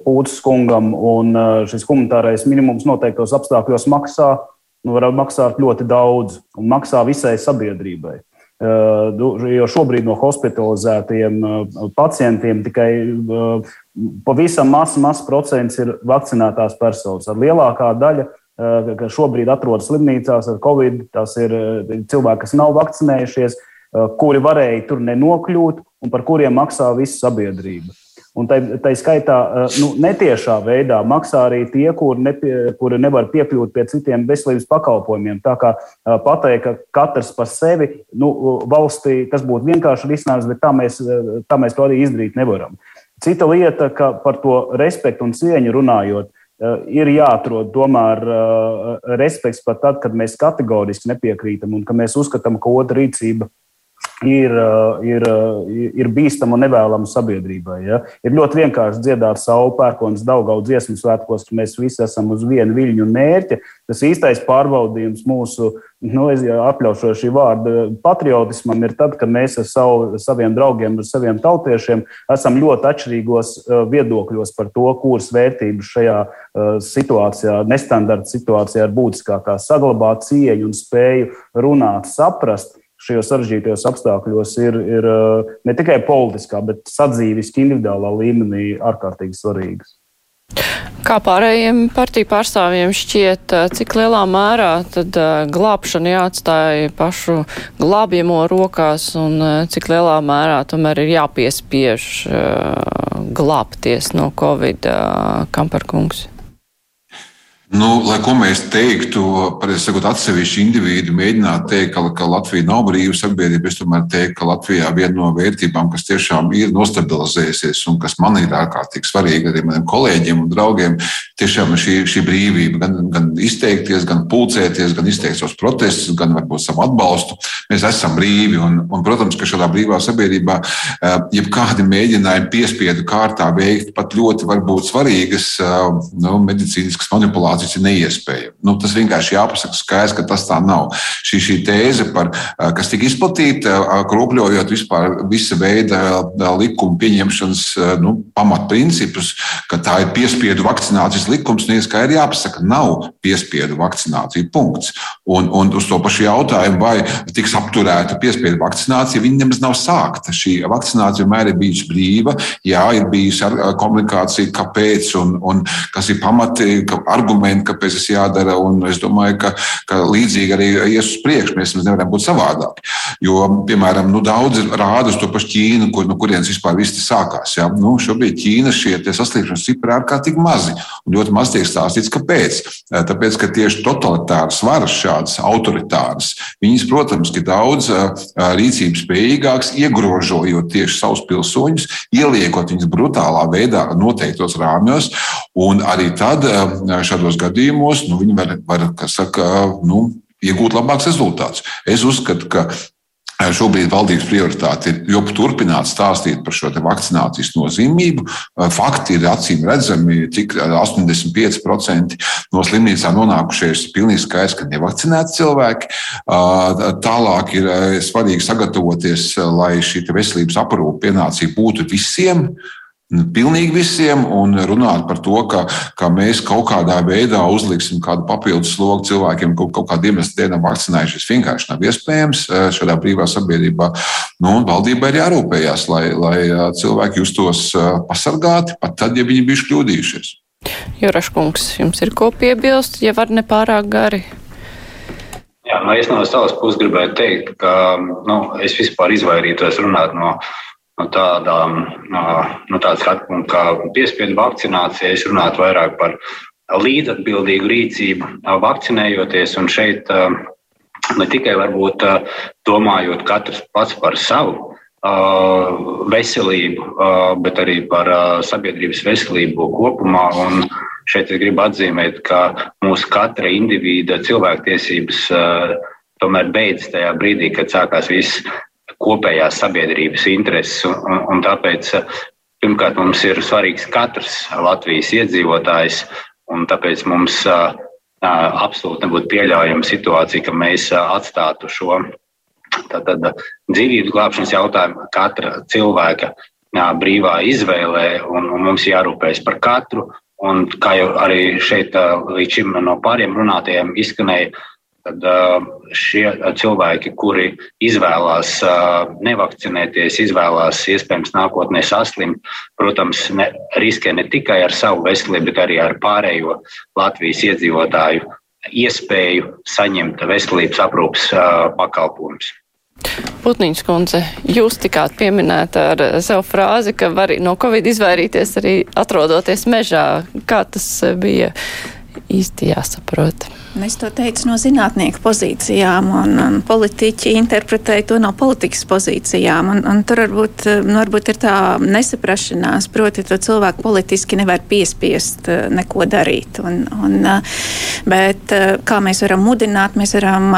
Pūtas kungam, un uh, šis humanitārais minimums noteiktos apstākļos maksā, nu, var maksāt ļoti daudz, un maksā visai sabiedrībai. Uh, jo šobrīd no hospitalizētiem uh, pacientiem tikai pavisam mazs maz procents ir vakcinētās personas. Ar lielākā daļa, kas šobrīd atrodas slimnīcās ar covid, tas ir cilvēki, kas nav vakcinējušies, kuri varēja tur nenokļūt un par kuriem maksā visa sabiedrība. Un tai, tai skaitā eh, nu, netiešā veidā maksā arī tie, kuri, nepie, kuri nevar piekļūt pie citiem veselības pakalpojumiem. Tā kā eh, pateikt, ka katrs par sevi nu, valstī tas būtu vienkārši risinājums, bet tā mēs, eh, tā mēs to arī izdarīt nevaram. Cita lieta, ka par to respektu un cieņu runājot, ir jāatrod tomēr respekts pat tad, kad mēs kategoriski nepiekrītam un ka mēs uzskatām, ka otra rīcība ir, uh, ir, uh, ir bīstama un nevēlama sabiedrībai. Ja? Ir ļoti vienkārši dziedāt savu pērkonu daudzgadu dziesmu svētkos, ka mēs visi esam uz vienu viļņu un mērķi. Tas īstais pārbaudījums mūsu, nu, es atļaušu šī vārda patriotismam, ir tad, kad mēs ar savu, saviem draugiem, ar saviem tautiešiem esam ļoti atšķirīgos uh, viedokļos par to, kuras vērtības šajā situācijā, nestandarta situācijā ir būtiskākās - saglabāt cieņu un spēju runāt, saprast šajos sarežģītajos apstākļos ir, ir eh, ne tikai politiskā, bet sadzīviski individuālā līmenī ārkārtīgi svarīgas. Kā pārējiem partiju pārstāvjiem šķiet, eh, cik lielā mērā tad uh, glābšana jāatstāja pašu glābjamo rokās un cik lielā mērā tomēr ir jāpiespiež glābties no Covid, Kamperkungs? Nu, lai ko mēs teiktu, sakot, atsevišķi indivīdi mēģinātu teikt, ka, ka Latvija nav brīva sabiedrība. Es tomēr teiktu, ka Latvijā viena no vērtībām, kas tiešām ir nostabilizējusies un kas man ir ārkārtīgi svarīga arī maniem kolēģiem un draugiem, tiešām šī, šī brīvība. Gan, gan izteikties, gan pulcēties, gan izteikt savus protestus, gan varbūt savu atbalstu. Mēs esam brīvi un, un protams, ka šādā brīvā sabiedrībā eh, jebkādi mēģinājumi piespiedu kārtā veikt pat ļoti varbūt svarīgas eh, nu, medicīniskas manipulācijas ir neiespējama. Nu, tas vienkārši jāpasaka skaidrs, ka tas tā nav. Šī, šī tēze, par, kas tika izplatīta, kropļojot vispār visa veida likuma pieņemšanas nu, pamatprincipus, ka tā ir piespiedu vakcinācijas likums, nu, ja ir jāpasaka, nav piespiedu vakcinācija. Punkts. Un, un uz to pašu jautājumu, vai tiks apturēta piespiedu vakcinācija, viņa nemaz nav sākta. Šī vakcinācija vienmēr ir bijusi brīva, jā, ir bijusi komunikācija, kāpēc un, un kas ir pamati, argumenti argumenti, kāpēc tas jādara. Un es domāju, ka, ka līdzīgi arī ies uz priekšu. Mēs nevaram būt savādāki. Jo, piemēram, nu, daudz rāda uz to pašu Ķīnu, kur, no kurienes vispār viss sākās. Ja? Nu, šobrīd Ķīna šie saslimšanas cipari ir ārkārtīgi mazi. Un ļoti maz tiek stāstīts, kāpēc. Tāpēc, ka tieši totalitāras varas, šādas autoritāras, viņas, protams, ir daudz rīcības spējīgākas, iegrožojot tieši savus pilsoņus, ieliekot viņus brutālā veidā noteiktos rāmjos. Un arī tad šādos gadījumos nu, viņi var, var saka, nu, iegūt labākus rezultātus. Es uzskatu, ka Šobrīd valdības prioritāte ir joprojām turpināt stāstīt par šo vakcinācijas nozīmību. Fakti ir acīm redzami, cik 85% no slimnīcām nonākušies ir pilnīgi skaidrs, ka nevakcinēti cilvēki. Tālāk ir svarīgi sagatavoties, lai šī veselības aprūpe pienācīgi būtu visiem. Pilnīgi visiem un runāt par to, ka, ka mēs kaut kādā veidā uzliksim kādu papildus slogu cilvēkiem, kaut, kaut kādiem iemesliem dienām vakcinējušies. Vienkārši nav iespējams eh, šādā brīvā sabiedrībā. Nu, valdībai ir jārūpējas, lai, lai eh, cilvēki justos eh, pasargāti pat tad, ja viņi bijuši kļūdījušies. Juraškungs, jums ir ko piebilst, ja var nepārāk gari? Jā, nu es no savas puses gribēju teikt, ka nu, es vispār izvairītos runāt no, no tādām, no, tādas skatu kā piespiedu vakcinācija. Es runātu vairāk par līdzatbildīgu rīcību, vakcinējoties. Un šeit ne tikai varbūt domājot katrs pats par savu veselību, bet arī par sabiedrības veselību kopumā. Un šeit es gribu atzīmēt, ka mūsu katra indivīda cilvēktiesības tomēr beidzas tajā brīdī, kad sākās viss kopējās sabiedrības intereses. Un, un tāpēc pirmkārt mums ir svarīgs katrs Latvijas iedzīvotājs, un tāpēc mums absolūti nebūtu pieļaujama situācija, ka mēs atstātu šo Tātad dzīvības glābšanas jautājumu katra cilvēka brīvā izvēlē, un, un mums jārūpējas par katru. Un, kā jau arī šeit līdz šim no pāriem runātajiem izskanēja, tad šie cilvēki, kuri izvēlās nevakcinēties, izvēlās iespējams nākotnē saslimt, protams, ne, riskē ne tikai ar savu veselību, bet arī ar pārējo Latvijas iedzīvotāju iespēju saņemt veselības aprūpas pakalpojumus. Putniņš kundze, jūs tikāt pieminēta ar savu frāzi, ka var no Covid izvairīties arī atrodoties mežā. Kā tas bija īsti jāsaprot? Es to teicu no zinātnieku pozīcijām, un, un politiķi interpretēja to no politikas pozīcijām. Un, un tur varbūt, nu, varbūt ir tā nesaprašanās, proti, to cilvēku politiski nevar piespiest eh, neko darīt. Un, un, eh, bet eh, kā mēs varam mudināt, mēs varam,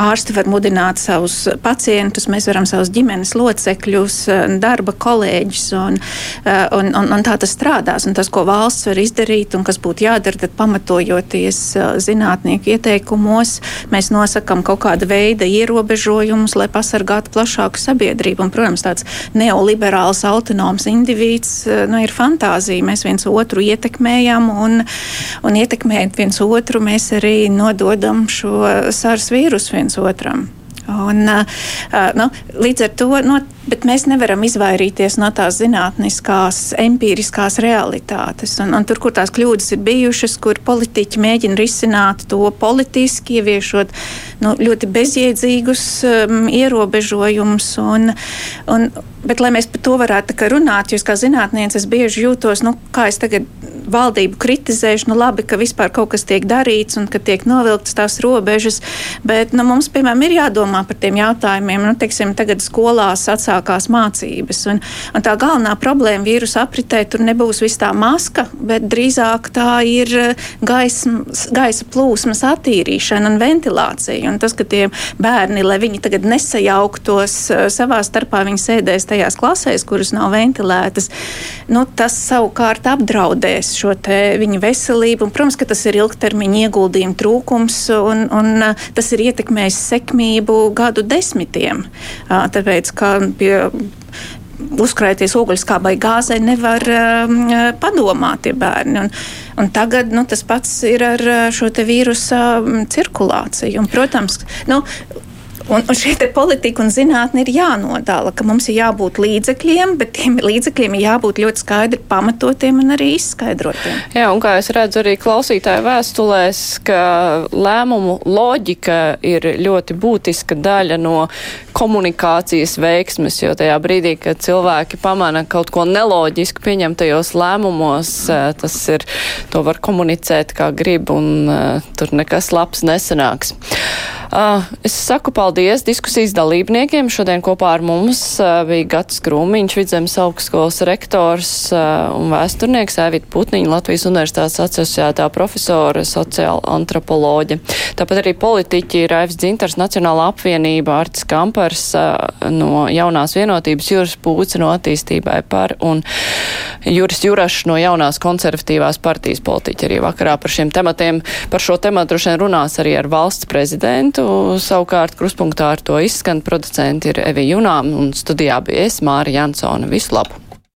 ārsti var mudināt savus pacientus, mēs varam savus ģimenes locekļus, darba kolēģus, un, un, un, un tā tas strādās. Un tas, ko valsts var izdarīt un kas būtu jādara, tad pamatojoties zinātnieku ieteikumos mēs nosakām kaut kāda veida ierobežojumus, lai pasargātu plašāku sabiedrību. Un, protams, tāds neoliberāls, autonoms indivīds nu, ir fantāzija. Mēs viens otru ietekmējam un, un ietekmējot viens otru, mēs arī nododam šo sārs vīrusu viens otram. Un, nu, līdz ar to no, mēs nevaram izvairīties no tās zinātniskās, empiriskās realitātes. Un, un tur, kur tās kļūdas ir bijušas, kur politiķi mēģina risināt to politiski, ieviešot nu, ļoti bezjēdzīgus um, ierobežojumus. Un, un, bet, lai mēs par to varētu runāt, jūs kā zinātniece, es bieži jūtos, nu, kā es tagad valdību kritizējuši, nu labi, ka vispār kaut kas tiek darīts un ka tiek novilktas tās robežas, bet nu, mums, piemēram, ir jādomā par tiem jautājumiem. Nu, teiksim, tagad skolās atsākās mācības, un, un tā galvenā problēma vīrusu apritē tur nebūs viss tā maska, bet drīzāk tā ir gaisa, gaisa plūsmas attīrīšana un ventilācija. Un tas, ka tie bērni, lai viņi tagad nesajauktos savā starpā, viņi sēdēs tajās klasēs, kuras nav ventilētas, nu, tas savukārt apdraudēs šo viņu veselību. Un, protams, ka tas ir ilgtermiņa ieguldījuma trūkums, un, un tas ir ietekmējis sekmību gadu desmitiem. Tāpēc, ka pie uzkrāties ogleskābai gāzei nevar um, padomāt tie bērni. Un, un tagad nu, tas pats ir ar šo vīrusu cirkulāciju. Un, protams, nu, Un, un šī politika un zinātne ir jānodala, ka mums ir jābūt līdzekļiem, bet tiem līdzekļiem ir jābūt ļoti skaidri pamatotiem un arī izskaidrotiem. Jā, un kā es redzu arī klausītāju vēstulēs, ka lēmumu loģika ir ļoti būtiska daļa no komunikācijas veiksmes, jo tajā brīdī, kad cilvēki pamana kaut ko neloģisku pieņemtajos lēmumos, tas ir, to var komunicēt kā grib un tur nekas labs nesanāks. Uh, es saku paldies diskusijas dalībniekiem. Šodien kopā ar mums uh, bija Gats Krūmiņš, Vidzemes augstskolas rektors uh, un vēsturnieks Ēvita Putniņa, Latvijas Universitātes asociētā profesora, sociāla antropoloģe. Tāpat arī politiķi Raivs Dzintars, Nacionālā apvienība, Artis Kampars no jaunās vienotības, Juris Pūce no attīstībai par un Juris Jurašs no jaunās konservatīvās partijas politiķi arī vakarā par šiem tematiem. Par šo tematu droši vien runās arī ar valsts prezidentu citu. Savukārt kruspunktā ar to izskan producenti ir Evi Junām un studijā bija es, Māra Jansona. Visu labu!